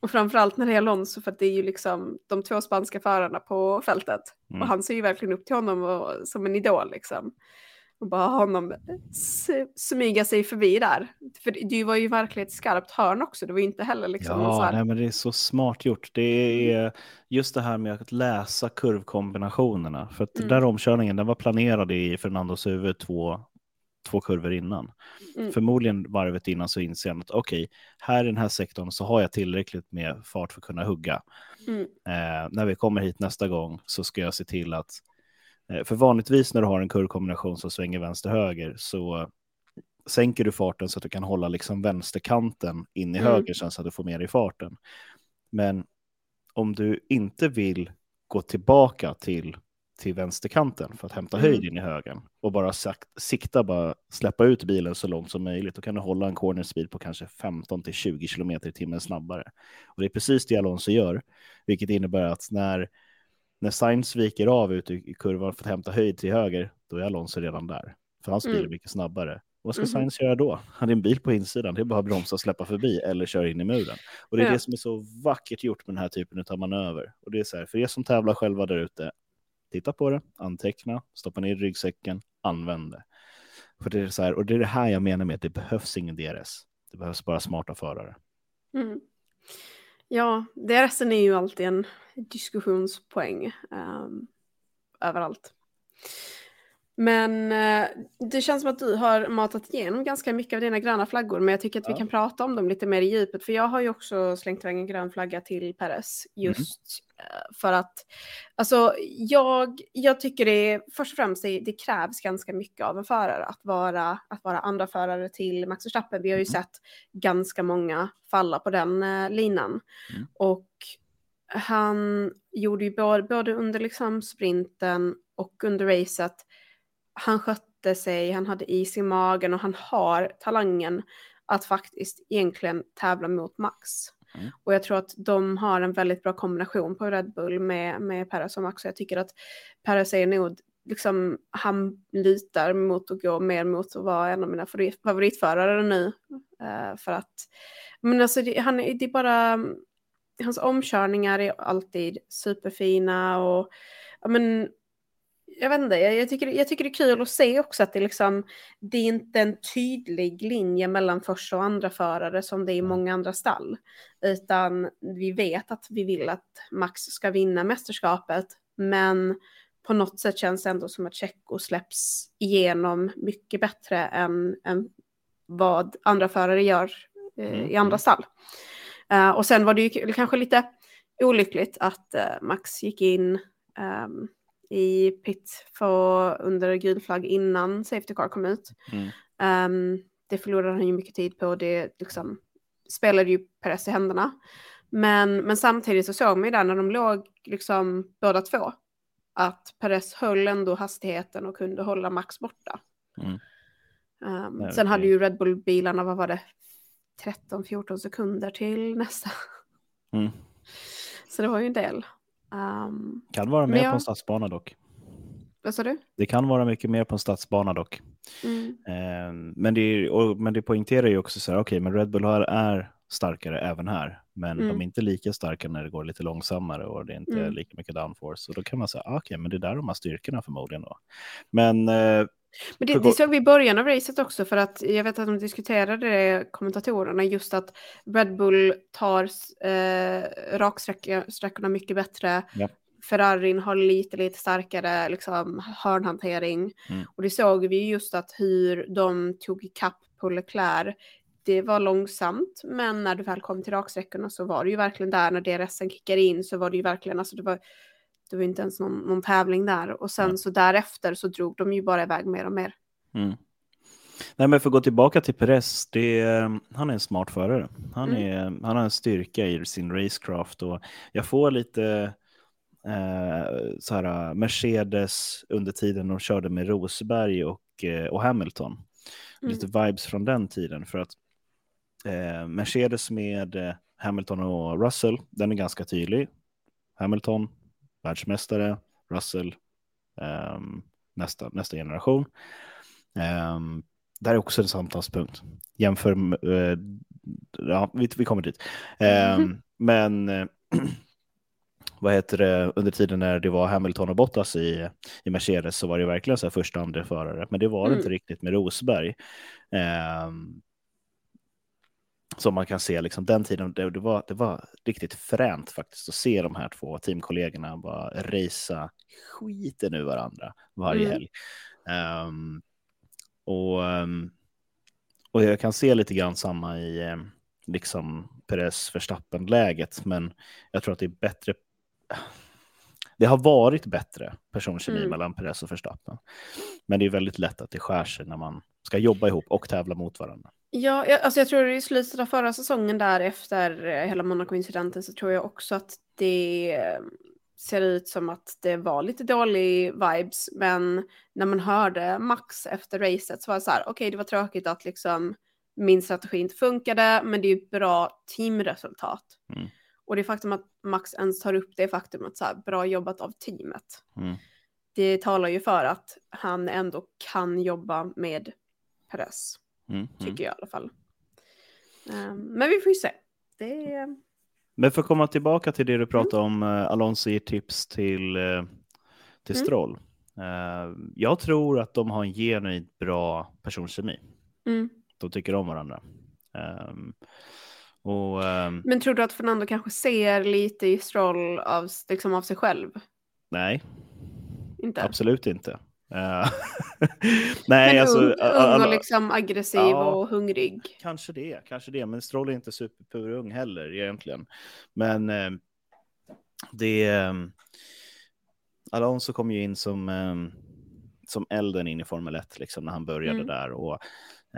Och framförallt när det är Alonso för att det är ju liksom de två spanska förarna på fältet. Mm. Och han ser ju verkligen upp till honom och, som en idol liksom. Och bara honom smyga sig förbi där. För det, var ju verkligen ett skarpt hörn också. Det var ju inte heller liksom någon så Ja, här, nej, men det är så smart gjort. Det är just det här med att läsa kurvkombinationerna. För att Mm. den där omkörningen den var planerad i Fernandos huvud två, två kurvor innan. Mm. Förmodligen varvet innan så inser han att okej, här i den här sektorn så har jag tillräckligt med fart för att kunna hugga. Mm. Eh, när vi kommer hit nästa gång så ska jag se till att, för vanligtvis när du har en kurvkombination som svänger vänster-höger så sänker du farten så att du kan hålla liksom vänsterkanten in i Mm. höger sen så att du får mer i farten. Men om du inte vill gå tillbaka till, till vänsterkanten för att hämta Mm. höjd in i högen och bara sakt, sikta, bara släppa ut bilen så långt som möjligt, då kan du hålla en corner speed på kanske 15 till 20 km i timmen snabbare. Och det är precis det Alonso gör, vilket innebär att när, när Sainz viker av ut i, kurvan för att hämta höjd till höger, då är Alonso redan där. För hans bil är Mm. mycket snabbare. Vad ska Mhm. Sainz göra då? Han är en bil på insidan, det är bara att bromsa och släppa förbi eller köra in i muren. Och det är Ja. det som är så vackert gjort med den här typen av manöver. Och det är så här, för er som tävlar själva där ute, titta på det, anteckna, stoppa ner i ryggsäcken, använd det. För det är så här, och det är det här jag menar med att det behövs ingen DRS. Det behövs bara smarta förare. Mm. Ja, det resten är ju alltid en diskussionspoäng um, överallt. Men eh, det känns som att du har matat igenom ganska mycket av dina gröna flaggor, men jag tycker att Ja. vi kan prata om dem lite mer i djupet, för jag har ju också slängt iväg en grön flagga till Perez just eh, för att, alltså jag, jag tycker det, först och främst, det, det krävs ganska mycket av en förare att vara, att vara andra förare till Max Verstappen. Vi har ju Mm. sett ganska många falla på den eh, linan. Mm. Och han gjorde ju både, både under liksom sprinten och under racet, han skötte sig, han hade is i magen och han har talangen att faktiskt egentligen tävla mot Max. Mm. Och jag tror att de har en väldigt bra kombination på Red Bull med, med Perez och Max. Och jag tycker att Perez är nog, liksom, han lutar mot att gå mer mot att vara en av mina favorit, favoritförare nu. Eh, för att, men alltså det, han, det är bara, hans omkörningar är alltid superfina och men, jag vet inte, jag, tycker, jag tycker det är kul att se också att det, liksom, det är inte en tydlig linje mellan första och andra förare som det är i många andra stall. Utan vi vet att vi vill att Max ska vinna mästerskapet, men på något sätt känns det ändå som att Tjecko släpps igenom mycket bättre än, än vad andra förare gör eh, i andra stall. Eh, och sen var det ju kanske lite olyckligt att eh, Max gick in ehm, i pit för, under gul flagg innan Safety Car kom ut. Mm. Ehm, det förlorade han ju mycket tid på. Det liksom spelade ju Perez i händerna. Men, men samtidigt så såg man ju där när de låg liksom båda två att Perez höll ändå hastigheten och kunde hålla Max borta. Mm. Ehm, Nej, sen hade ju Red Bull-bilarna, vad var det, 13-14 sekunder till nästa. Mm. (laughs) Så det var ju en del. Um, Kan vara mer jag- på en stadsbana dock. vad sa du? Det kan vara mycket mer på en stadsbana dock. Mm. Eh, men, det är, och, men det poängterar ju också så här, okej, men Red Bull har, är starkare även här, men Mm. de är inte lika starka när det går lite långsammare och det är inte Mm. lika mycket downforce. Och då kan man säga, ah, okej, men det är där de har styrkorna förmodligen då. Men eh, Men det, det såg vi i början av racet också för att jag vet att de diskuterade det, kommentatorerna, just att Red Bull tar eh, raksträckorna mycket bättre. Ja. Ferrarin har lite, lite starkare liksom, hörnhantering. Mm. Och det såg vi just att hur de tog ikapp på Leclerc. Det var långsamt, men när du väl kom till raksträckorna så var det ju verkligen där, när DRSen kickade in så var det ju verkligen, alltså det var, det var inte ens någon, någon tävling där. Och sen Mm. så därefter så drog de ju bara iväg mer och mer. Mm. Nej, men för att gå tillbaka till Perez, det han är en smart förare. Han, Mm. är, han har en styrka i sin racecraft och jag får lite eh, så här, Mercedes under tiden de körde med Rosberg och, eh, och Hamilton. Mm. Lite vibes från den tiden för att eh, Mercedes med eh, Hamilton och Russell, den är ganska tydlig. Hamilton, världsmästare, Russell, ehm, nästa, nästa generation. Um, där är också en samtalspunkt. Jämför med, eh, ja, vi, vi kommer dit. Ehm, Mhm. Men eh, (clears throat) vad heter det, under tiden när det var Hamilton och Bottas i, i Mercedes så var det verkligen så här första andra förare, men det var det Mm. inte riktigt med Rosberg. Ehm, som man kan se, liksom, den tiden, det, det, var, det var riktigt fränt faktiskt att se de här två teamkollegorna bara racea skiten ur varandra varje Mm. helg. Ehm, och, ehm, och jag kan se lite grann samma i ehm, liksom Perez Verstappen-läget, men jag tror att det är bättre. Det har varit bättre personkemi Mm. mellan Perez och Verstappen, men det är väldigt lätt att det skär sig när man ska jobba ihop och tävla mot varandra. Ja, jag, alltså jag tror i slutet av förra säsongen där efter eh, hela Monaco-incidenten så tror jag också att det eh, ser ut som att det var lite dålig vibes. Men när man hörde Max efter racet så var det så här, okej det var tråkigt att liksom min strategi inte funkade, men det är ju ett bra teamresultat. Mm. Och det faktum att Max ens tar upp det faktum att så här, bra jobbat av teamet. Mm. Det talar ju för att han ändå kan jobba med Perez Mm. tycker Mm. jag i alla fall. Ehm, men vi får ju se. Det är... Men för att komma tillbaka till det du pratade om, uh, Alonso ger tips till, eh, till Mm. Stroll. Eh, jag tror att de har en genuint bra personkemi. Mm. De tycker om varandra. Ehm, och ehm, Men tror du att Fernando kanske ser lite i Stroll av, liksom av sig själv? nej, Inte? absolut inte. Eh, (laughs) Men Nej, alltså... ung, och liksom aggressiv Ja. och hungrig. Kanske det, kanske det. Men Stroll är inte superpurung heller egentligen. Men eh, det... Eh, Alonso kom ju in som, eh, som elden in i Formel 1 liksom, när han började Mm. där. Och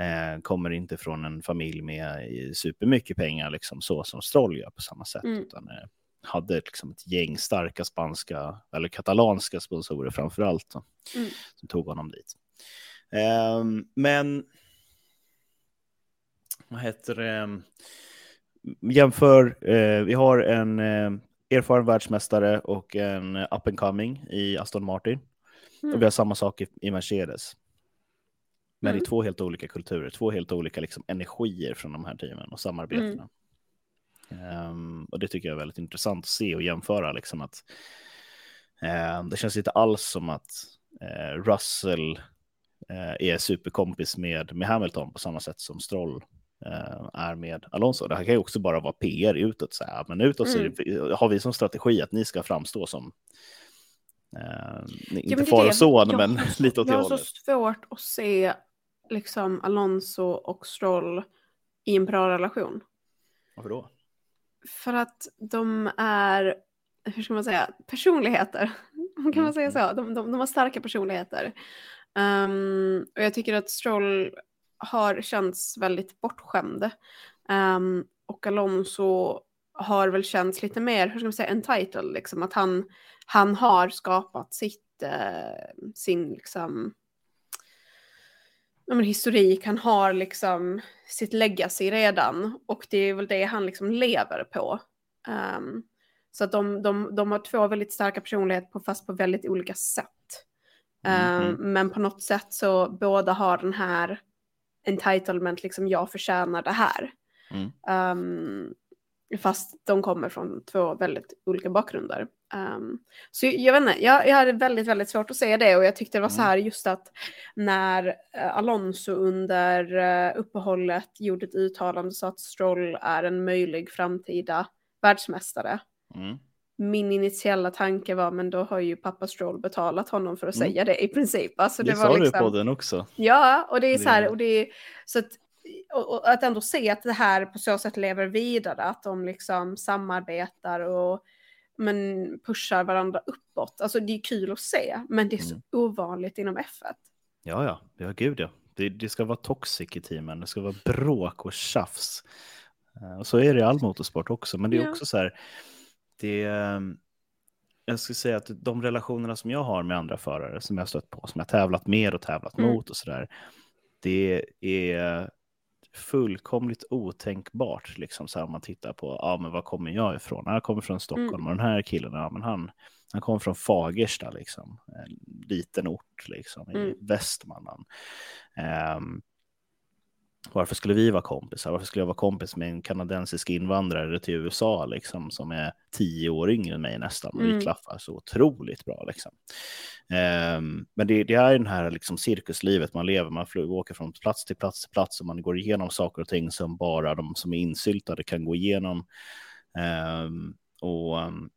eh, kommer inte från en familj med supermycket pengar, liksom, så som Stroll gör på samma sätt. Mm. Utan, eh, hade liksom ett gäng starka spanska, eller katalanska sponsorer framför allt, Mm. som tog honom dit. Ehm, men vad heter det? Jämför, eh, vi har en eh, erfaren världsmästare och en up and coming i Aston Martin. Mm. Och vi har samma sak i, i Mercedes. Men Mm. det är två helt olika kulturer, två helt olika liksom, energier från de här teamen och samarbetena. Ehm, och det tycker jag är väldigt intressant att se och jämföra. Liksom, att, ehm, det känns inte alls som att eh, Russell eh, är superkompis med, med Hamilton på samma sätt som Stroll eh, är med Alonso. Det här kan ju också bara vara PR utåt. Så här. Men utåt är det, har vi som strategi att ni ska framstå som eh, inte är far och son, Jag men (laughs) så- lite åt det Jag har så hållet. svårt att se liksom Alonso och Stroll i en bra relation. Varför då? För att de är, hur ska man säga, personligheter. (laughs) Kan man säga så? De, de, de har starka personligheter. Ehm, och jag tycker att Stroll har känts väldigt bortskämd. Ehm, och Alonso har väl känts lite mer, hur ska man säga, entitled. Liksom, att han, han har skapat sitt, eh, sin liksom, men historik, han har liksom sitt legacy redan och det är väl det han liksom lever på. Ehm, så att de, de, de har två väldigt starka personligheter på, fast på väldigt olika sätt. Ehm, Mhm. Men på något sätt så båda har den här entitlement, liksom jag förtjänar det här. Mm. Ehm, fast de kommer från två väldigt olika bakgrunder. Ehm, så jag, vet inte, jag, jag hade väldigt, väldigt svårt att se det och jag tyckte det var så Mm. här just att när eh, Alonso under eh, uppehållet gjorde ett uttalande så att Stroll är en möjlig framtida världsmästare. Mm. Min initiala tanke var, men då har ju pappa Stroll betalat honom för att Mm. säga det i princip. Alltså, Det, det, sa var du liksom... på den också. Ja, och det är så här, och det är, så att, och, och att ändå se att det här på så sätt lever vidare, att de liksom samarbetar och men pushar varandra uppåt. Alltså det är kul att se, men det är så Mm. ovanligt inom F1. Ja, ja, ja, gud ja. Det, det ska vara toxic i teamen, det ska vara bråk och tjafs. Eh, Och så är det i all motorsport också, men det är Ja. också så här, det ehm, jag skulle säga att de relationerna som jag har med andra förare som jag stött på, som jag tävlat med och tävlat Mm. mot och så där, det är fullkomligt otänkbart, liksom så här, om man tittar på, ja men var kommer jag ifrån? Jag kommer från Stockholm Mm. och den här killen, ja men han, han kommer från Fagersta, liksom, en liten ort liksom, i Mm. Västmanland. Ehm, varför skulle vi vara kompisar? Varför skulle jag vara kompis med en kanadensisk invandrare till USA liksom, som är tio år yngre än mig nästan? Och Mm. vi klaffar så otroligt bra. Liksom. Ehm, men det, det är den här liksom, cirkuslivet man lever. Man flyger, åker från plats till plats till plats och man går igenom saker och ting som bara de som är insyltade kan gå igenom. Ehm, och um,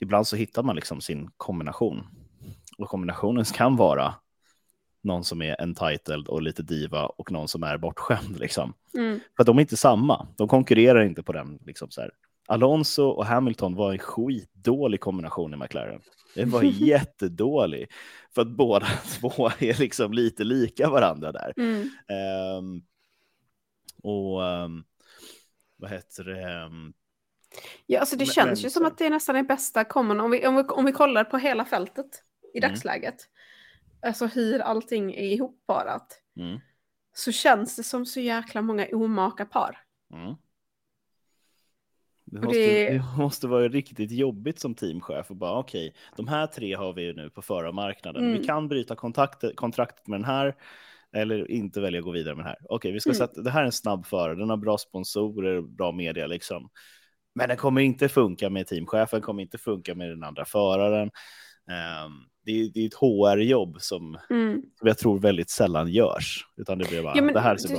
ibland så hittar man liksom sin kombination. Och kombinationen kan vara någon som är entitled och lite diva och någon som är bortskämd. Liksom. Mm. För de är inte samma. De konkurrerar inte på den. Liksom så här. Alonso och Hamilton var en skitdålig kombination i McLaren. Det var (laughs) jättedålig. För att båda (laughs) två är liksom lite lika varandra där. Mm. Ehm, och ehm, vad heter det? Ehm, Ja, alltså det Men- känns men ju som att det nästan är bästa common om vi, om vi, om vi kollar på hela fältet i Mm. dagsläget. Alltså hur allting är ihopparat. mm, Så känns det som så jäkla många omaka par. mm. Det måste, det- det måste vara riktigt jobbigt som teamchef och bara okej, de här tre har vi ju nu på förarmarknaden. Mm. Vi kan bryta kontakter, kontraktet med den här eller inte välja att gå vidare med den här. Okej, vi ska Mm. sätta, det här är en snabb förare, den har bra sponsorer, bra media liksom. Men den kommer inte funka med teamchefen, kommer inte funka med den andra föraren. Ehm, det, är, det är ett HR-jobb som, Mm. som jag tror väldigt sällan görs. Utan det blir bara, Ja, men det här ser bra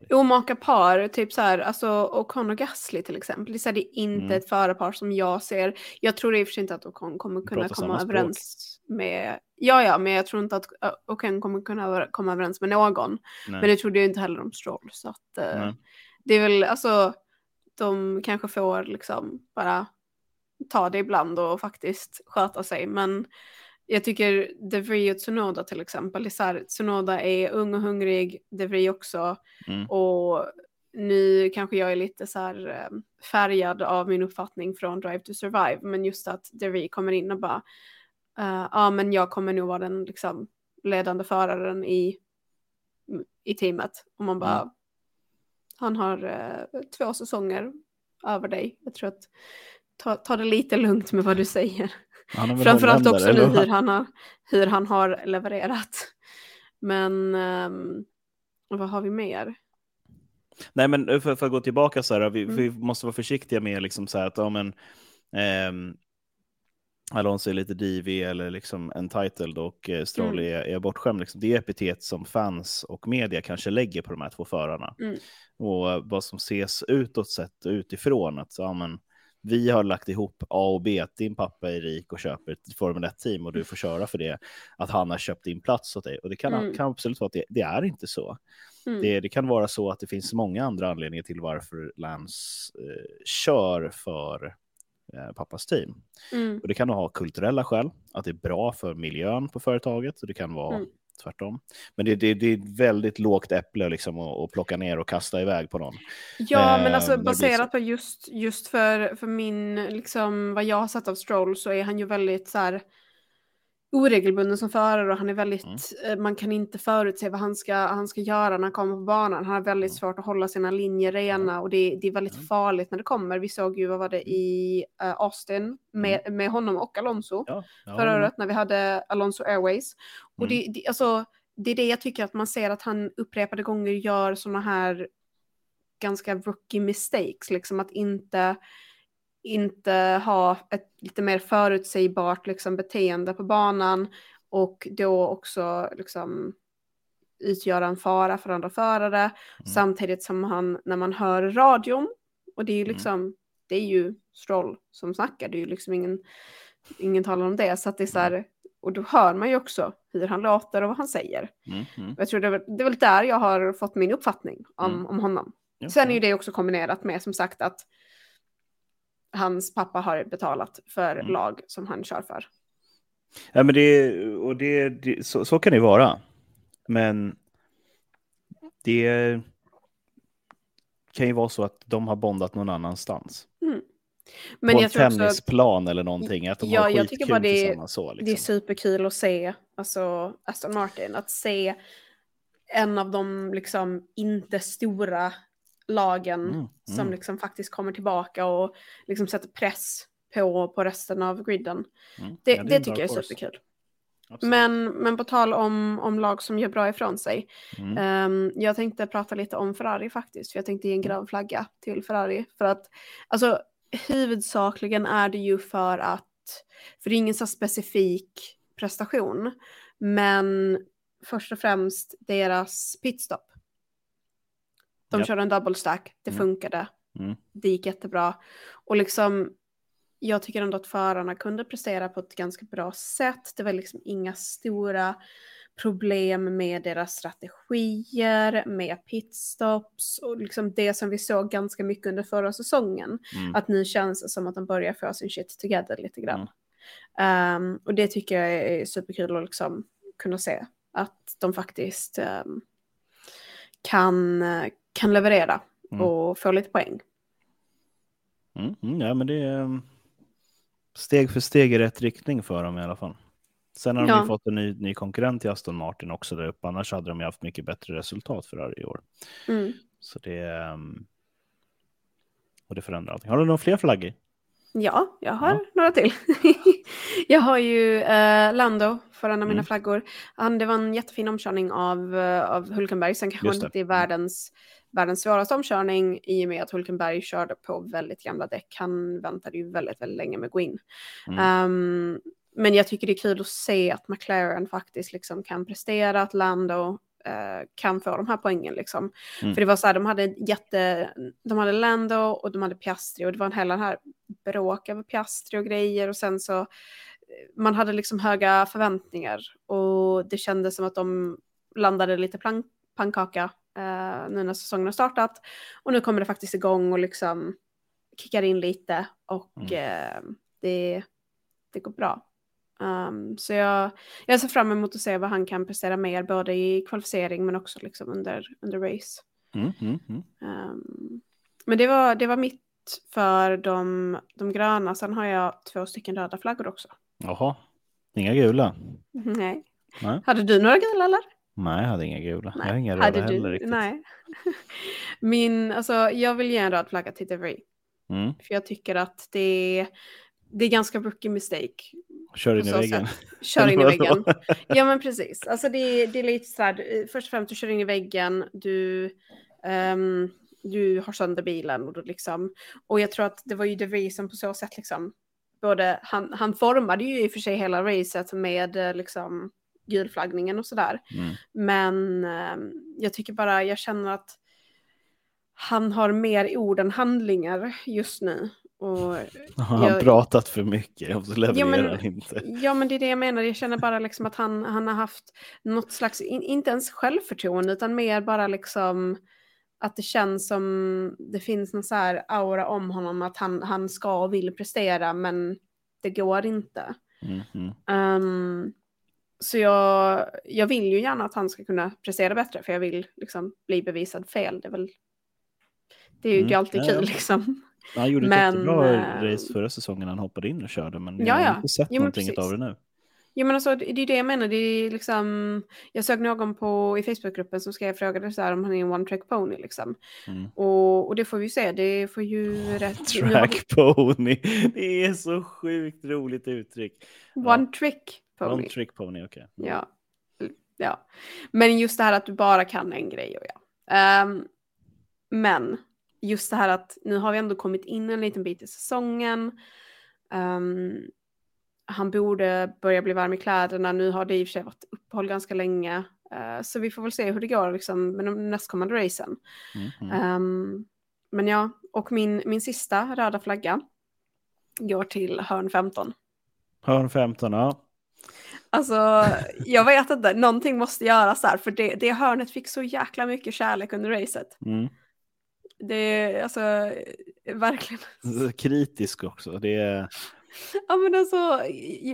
typ- ut. Omaka par, typ så här, alltså Ocon och Gasly till exempel. Det är, här, det är inte Mm. ett förarpar som jag ser. Jag tror i och för sig inte att Ocon kommer kunna komma överens. med, ja ja, men jag tror inte att Oken kommer kunna komma överens med någon. Nej. Men det trodde jag inte heller om Stroll. Så att eh, det är väl, alltså, de kanske får liksom bara ta det ibland och faktiskt sköta sig. Men jag tycker De Vries och Tsunoda till exempel, är så här, Tsunoda är ung och hungrig, De Vries också. Mm. Och nu kanske jag är lite så här eh, färgad av min uppfattning från Drive to Survive, men just att De Vries kommer in och bara, eh, ja men jag kommer nog vara den liksom ledande föraren i, i teamet. Och man bara, Mm. han har eh, två säsonger över dig. Jag tror att ta, ta det lite lugnt med vad du säger. Framförallt också nu hur han har, hur han har levererat. Men ehm, vad har vi mer? Nej, men för, för att gå tillbaka så här, vi, Mm. vi måste vara försiktiga med liksom så här att ja, men, ehm, Alonso är lite divig eller liksom entitled och eh, Stroll Mm. är, är bortskämd. Liksom. Det är epitet som fans och media kanske lägger på de här två förarna. Mm. Och eh, vad som ses utåt sett utifrån att ja, men, vi har lagt ihop A och B, din pappa är rik och köper ett Formel 1-team och du får köra för det, att han har köpt din plats åt dig. Och det kan, Mm. kan absolut vara att det, det är inte så. Mm. Det, det kan vara så att det finns många andra anledningar till varför Lance eh, kör för eh, pappas team. Mm. Och det kan ha kulturella skäl, att det är bra för miljön på företaget, och det kan vara Mm. Tvärtom. Men det, det, det är ett väldigt lågt äpple liksom, att, att plocka ner och kasta iväg på någon. Ja, men Eh, alltså det blir baserat på just, just för, för min, liksom vad jag har sett av Stroll så är han ju väldigt så här oregelbunden som förare och han är väldigt, Mm. eh, man kan inte förutse vad han ska, han ska göra när han kommer på banan. Han har väldigt Mm. svårt att hålla sina linjer rena och det, det är väldigt Mm. farligt när det kommer. Vi såg ju, vad var det, i eh, Austin med, med honom och Alonso Ja, ja, förra året när vi hade Alonso Airways. Och Mm. det, det, alltså, det är det jag tycker att man ser att han upprepade gånger gör sådana här ganska rookie mistakes, liksom att inte, inte ha ett lite mer förutsägbart liksom, beteende på banan och då också liksom utgöra en fara för andra förare samtidigt som han när man hör radion och det är ju Mm. liksom det är ju Stroll som snackar, det är ju liksom ingen ingen talar om det så att det är så här och då hör man ju också hur han låter och vad han säger. Mm, mm. Jag tror det det är väl där jag har fått min uppfattning om, Mm. om honom. Sen är ju det också kombinerat med som sagt att hans pappa har betalat för Mm. lag som han kör för. Ja, men det, och det, det, så, så kan det vara. Men det kan ju vara så att de har bondat någon annanstans. Men på jag en att tennisplan eller någonting. Att de Ja, har jag tycker bara det är-. Så, liksom. det är superkul att se alltså, Aston Martin, att se en av de liksom inte stora lagen Mm, som mm. liksom faktiskt kommer tillbaka och liksom sätter press på, på resten av griden. Mm. Det, Ja, det, en tycker jag är superkul. Absolut. Men, men på tal om, om lag som gör bra ifrån sig. Mm. ehm, jag tänkte prata lite om Ferrari faktiskt. För jag tänkte ge en grön flagga till Ferrari. För att alltså, huvudsakligen är det ju för att, för det är ingen så specifik prestation. Men först och främst deras pitstop. De Japp. körde en double stack, det Mm. funkade. Mm. Det gick jättebra. Och liksom, jag tycker ändå att förarna kunde prestera på ett ganska bra sätt. Det var liksom inga stora problem med deras strategier, med pitstops och liksom det som vi såg ganska mycket under förra säsongen. Mm. Att nu känns det som att de börjar få sin shit together lite grann. Ehm, och det tycker jag är superkul att liksom kunna se. Att de faktiskt ehm, kan, kan leverera Mm. och få lite poäng. Mm. Mm. Ja, men det är um, steg för steg i rätt riktning för dem i alla fall. Sen har de Ja. ju fått en ny, ny konkurrent till Aston Martin också där uppe. Annars hade de ju haft mycket bättre resultat för i år. Mm. Så det, um, och det förändrar allting. Har du några fler flaggor? Ja, jag har Ja. några till. (laughs) jag har ju eh, Lando för en av mina Mm. flaggor. Han, det var en jättefin omkörning av, eh, av Hulkenberg. Sen kanske det inte är det. Mm. världens, världens svåraste omkörning i och med att Hulkenberg körde på väldigt gamla däck. Han väntade ju väldigt, väldigt länge med att gå in. Mm. Ehm, men jag tycker det är kul att se att McLaren faktiskt liksom kan prestera, att Lando eh, kan få de här poängen. Liksom. Mm. För det var så här, de hade jätte, de hade Lando och de hade Piastri och det var en hel här bråk över Piastri och grejer och sen så man hade liksom höga förväntningar och det kändes som att de landade lite plan pannkaka uh, nu när säsongen har startat. Och nu kommer det faktiskt igång och liksom kickar in lite och mm. uh, det, det går bra. Um, så jag, jag ser fram emot att se vad han kan prestera mer, både i kvalificering men också liksom under, under race. Mm, mm. Um, men det var, det var mitt för de, de gröna. Sen har jag två stycken röda flaggor också. Jaha, inga gula? (laughs) Nej. nej. Hade du några gula eller? Nej, jag hade inga gula. Nej. Jag har inga röda hade heller riktigt. Nej. (laughs) Min, alltså, jag vill ge en röd flagga till DeVry. Mm. För jag tycker att det, det är ganska rookie mistake. Kör in i väggen. (laughs) Kör in i (laughs) väggen. Ja men precis. Alltså det, det är lite så här, först och främst du kör in i väggen, du um, du har sönder bilen och då liksom. Och jag tror att det var ju De som på så sätt liksom, både, han, han formade ju i och för sig hela racet med eh, liksom gulflaggningen och sådär. Mm. Men eh, jag tycker bara, jag känner att han har mer ord än handlingar just nu. Och (laughs) har han jag, pratat för mycket och så levererar ja, men, han inte? Ja, men det är det jag menar. Jag känner bara liksom att han, han har haft något slags, in, inte ens självförtroende, utan mer bara liksom att det känns som det finns någon så här aura om honom att han, han ska och vill prestera men det går inte. Mm, mm. Um, så jag, jag vill ju gärna att han ska kunna prestera bättre för jag vill liksom bli bevisad fel. Det är väl det är ju mm, alltid ja, kul liksom. Han gjorde men, ett jättebra äh, race förra säsongen när han hoppade in och körde men jag har inte sett jo, någonting av det nu. Ja men alltså det är det jag menar, det är liksom, jag såg någon på, i Facebookgruppen som skrev frågade så här om han är en one track pony liksom. Mm. Och, och det får vi se, det får ju rätt. Track pony, (laughs) det är så sjukt roligt uttryck. One ja. trick pony. One trick pony, okej. Okay. Ja. ja, men just det här att du bara kan en grej och ja. Um, men just det här att nu har vi ändå kommit in en liten bit i säsongen. Um, han borde börja bli varm i kläderna. Nu har det i och för sig varit uppehåll ganska länge. Uh, så vi får väl se hur det går liksom, med de nästkommande racen. Mm, Um, men ja, och min, min sista röda flagga går till hörn 15. Hörn 15, ja. Alltså, jag vet inte, någonting måste göras där, för det, det hörnet fick så jäkla mycket kärlek under racet. Mm. Det är alltså verkligen. Kritisk också. Det är, Ja men alltså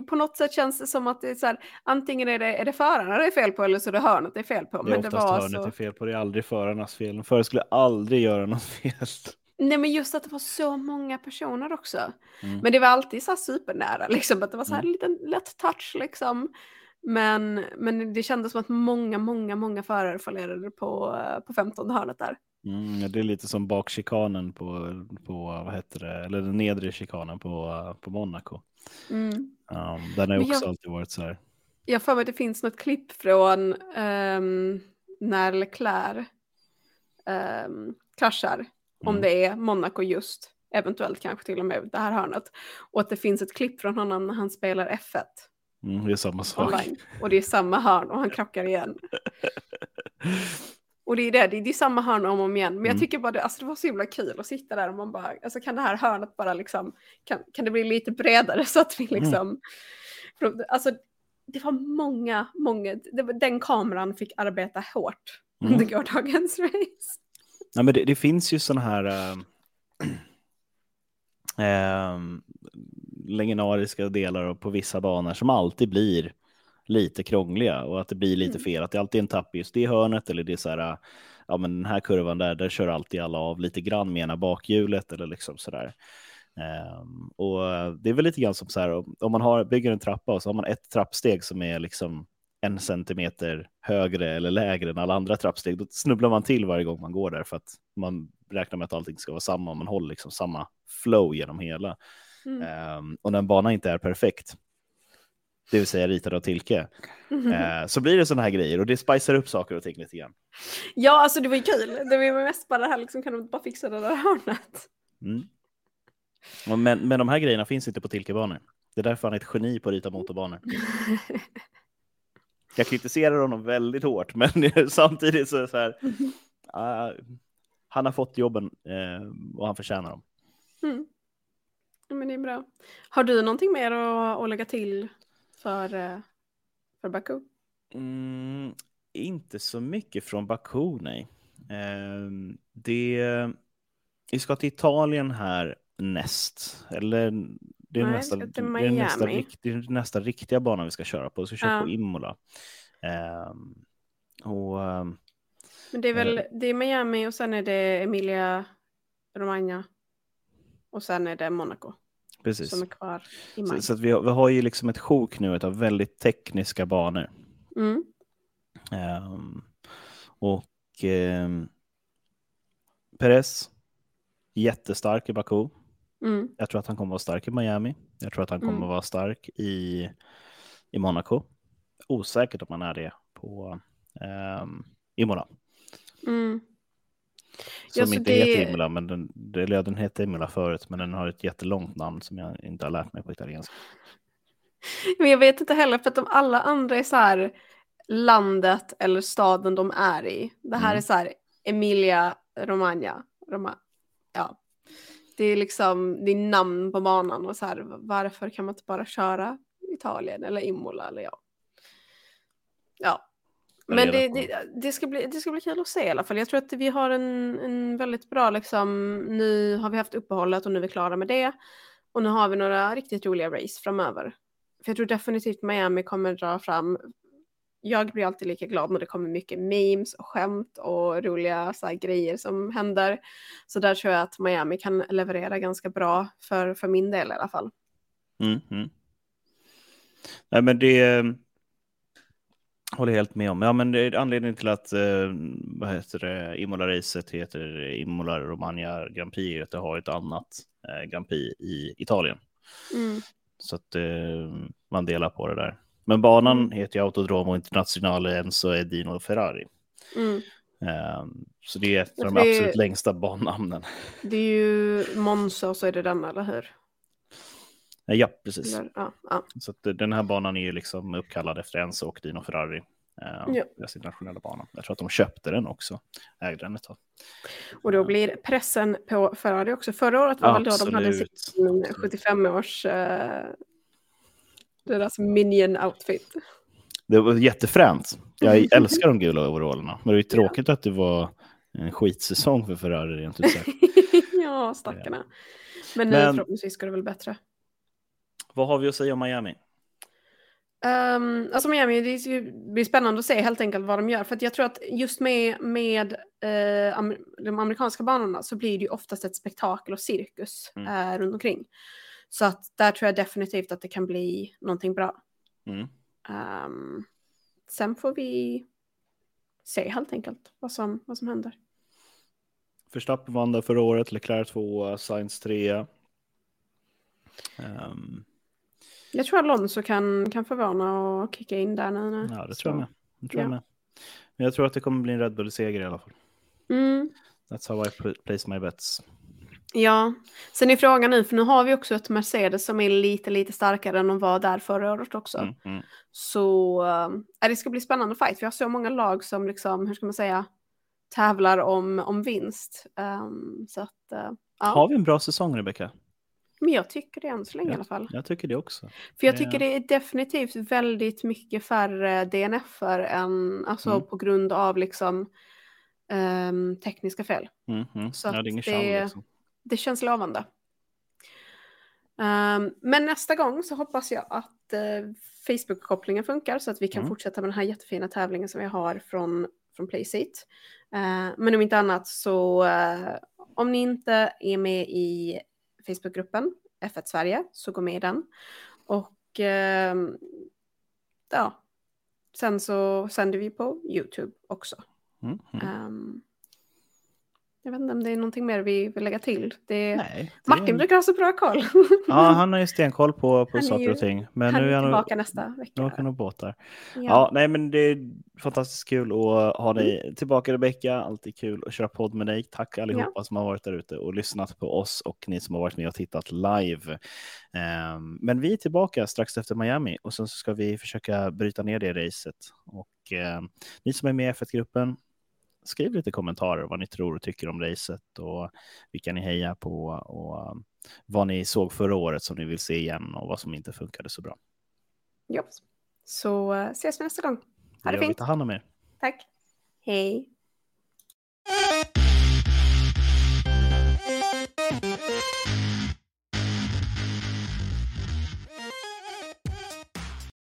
på något sätt känns det som att det är så här, antingen är det, är det förarna det är fel på eller så är det hörnet det är fel på. Det är men oftast det var hörnet så... är fel på, det är aldrig förarnas fel. Förare skulle aldrig göra något fel. Nej men just att det var så många personer också. Mm. Men det var alltid så här supernära liksom, att det var så här mm. liten lätt touch liksom. Men, men det kändes som att många, många, många förare fallerade på, på 15 hörnet där. Mm, det är lite som bakchikanen på, på vad heter det, eller den nedre chikanen på, på Monaco. Mm. Um, den har också jag, alltid varit så här. Jag får mig att det finns något klipp från um, när Leclerc um, kraschar. Om det är Monaco just, eventuellt kanske till och med det här hörnet. Och att det finns ett klipp från honom när han spelar F1. Mm, det är samma sak. Online, och det är samma hörn och han krockar igen. (laughs) Och det är det, det är, det är samma hörn om och om igen. Men jag mm. tycker bara det, alltså det var så himla kul att sitta där och man bara, alltså kan det här hörnet bara liksom, kan, kan det bli lite bredare (laughs) så att vi mm. liksom, mm. alltså det var många, många, det, den kameran fick arbeta hårt mm. under gårdagens (laughs) race. Ja, men det, det finns ju sådana här äh, äh, (clears throat) legendariska delar på vissa banor som alltid blir lite krångliga och att det blir lite mm. fel. Att det alltid är en tapp i just det hörnet eller det är så här, ja men den här kurvan där, där kör alltid alla av lite grann med ena bakhjulet eller liksom så där. Um, och det är väl lite grann som så här, om man har, bygger en trappa och så har man ett trappsteg som är liksom en centimeter högre eller lägre än alla andra trappsteg, då snubblar man till varje gång man går där för att man räknar med att allting ska vara samma och man håller liksom samma flow genom hela. Mm. Um, och när en bana inte är perfekt, det vill säga ritad av Tilke, mm. eh, så blir det sådana här grejer och det spicar upp saker och ting lite grann. Ja, alltså det var ju kul. Det var ju mest bara det här, liksom, kan de bara fixa det där hörnet? Mm. Men, men de här grejerna finns inte på Tilkebanor. Det är därför han är ett geni på att rita motorbanor. (laughs) Jag kritiserar honom väldigt hårt, (laughs) men samtidigt så är det så här. Uh, (laughs) han har fått jobben uh, och han förtjänar dem. Mm. Ja, men det är bra. Har du någonting mer att, att lägga till för, eh, för Baku? Mm, inte så mycket från Baku, nej. Eh, det, vi ska till Italien här näst. Eller det är, Nej, nästa, det är nästa, det är nästa riktiga bana vi ska köra på. Vi ska köra Ja. på Imola. Ehm, och ehm, Men det är väl det är Miami och sen är det Emilia Romagna. Och sen är det Monaco precis. som är kvar i maj. Så, så vi, har, vi har ju liksom ett sjok nu av väldigt tekniska banor. Mm. Ehm, och um, Perez, jättestark i Baku. Mm. Jag tror att han kommer vara stark i Miami. Jag tror att han kommer Mm. vara stark i, i Monaco. Osäkert om han är det på um, Imola. Mm. Som Ja, inte det- heter Imola, men den, eller den hette Imola förut, men den har ett jättelångt namn som jag inte har lärt mig på italienska. (laughs) Men jag vet inte heller för att de alla andra är så här landet eller staden de är i. Det här Mm. är så här Emilia Romagna. Roma, ja. Det är liksom det är namn på banan och så här varför kan man inte bara köra Italien eller Imola eller ja. Ja. Men det, det, det, ska bli, det ska bli kul att se i alla fall. Jag tror att vi har en, en väldigt bra liksom, nu har vi haft uppehållet och nu är vi klara med det. Och nu har vi några riktigt roliga race framöver. För jag tror definitivt Miami kommer dra fram. Jag blir alltid lika glad när det kommer mycket memes och skämt och roliga så här, grejer som händer. Så där tror jag att Miami kan leverera ganska bra för, för min del i alla fall. Mm, mm. Nej, men det eh, håller helt med om. Ja, men det är anledningen till att eh, vad heter det, Imola-racet heter Imola Romagna Grand Prix är att det har ett annat eh, Grand Prix i Italien. Mm. Så att eh, man delar på det där. Men banan heter ju Autodromo Internazionale Enzo Edino Ferrari. Mm. Eh, så det är ett av de Det är- absolut längsta bannamnen. Det är ju Monza och så är det den, eller hur? Eh, ja, precis. Eller, ja, ja. Så att eh, den här banan är ju liksom uppkallad efter Enzo och Dino Ferrari. Eh, Ja. Deras internationella bana. Jag tror att de köpte den också. Ägde den ett tag. Och då blir pressen på Ferrari också. Förra året var väl då de hade sin 75-års... Eh, deras minion-outfit. Det var jättefränt. Jag Mm. älskar de gula overallerna. Men det är ju tråkigt att det var en skitsäsong för Ferrari rent ut sagt. (laughs) ja, stackarna. Men nu Men- förhoppningsvis går det väl bättre. Vad har vi att säga om Miami? Um, alltså Miami, det ska ju bli spännande att se helt enkelt vad de gör. För att jag tror att just med, med am- de amerikanska banorna så blir det ju oftast ett spektakel och cirkus Mm. eh, runt omkring. Så att där tror jag definitivt att det kan bli någonting bra. Mm. Ehm, sen får vi se helt enkelt vad som, vad som händer. Verstappen vann där förra året, Leclerc 2, Sainz 3. Um, Jag tror Alonso kan, kan förvåna och kicka in där nu. ja, det tror jag med. Det tror jag ja. med. Men jag tror att det kommer bli en Red Bull-seger i alla fall. Mm, That's how I pl- place my bets. Ja, sen är frågan nu, för nu har vi också ett Mercedes som är lite, lite starkare än de var där förra året också. Mm, mm. Så äh, det ska bli spännande fight. Vi har så många lag som liksom, hur ska man säga, tävlar om, om vinst. Ehm, så att, äh, ja. Har vi en bra säsong, Rebecka? Men jag tycker det än så länge i Ja. alla fall. Jag tycker det också. För jag tycker det är definitivt väldigt mycket färre DNF-er än, alltså Mm. på grund av liksom ehm, tekniska fel. Mm, mm. Så ja, det är ingen det- liksom. Det känns lovande. Ehm, men nästa gång så hoppas jag att eh, Facebook-kopplingen funkar så att vi kan Mm. fortsätta med den här jättefina tävlingen som vi har från, från Playseat. Eh, men om inte annat så eh, om ni inte är med i Facebookgruppen F1 Sverige så gå med i den. Och ehm, ja, sen så sänder vi på YouTube också. Mm, mm. Ehm, jag vet inte om det är någonting mer vi vill lägga till. Det, Nej, Martin brukar ha så bra koll. (laughs) Ja, han har ju stenkoll på, på är saker ju- och ting. Men han nu är är han tillbaka nästa vecka. Nu åker han båtar. Ja. Ja, nej men det är fantastiskt kul att ha dig tillbaka Rebecka. Alltid kul att köra podd med dig. Tack allihopa som har varit där ute och lyssnat på oss och ni som har varit med och tittat live. Ehm, men vi är tillbaka strax efter Miami och sen så ska vi försöka bryta ner det racet. Och ehm, ni som är med i F1-gruppen, skriv lite kommentarer vad ni tror och tycker om racet och vilka ni hejar på. Och, vad ni såg förra året som ni vill se igen och vad som inte funkade så bra. Ja. Så eh, ses vi nästa gång. Ha det vi. fint. Ta hand om er. Tack. Hej.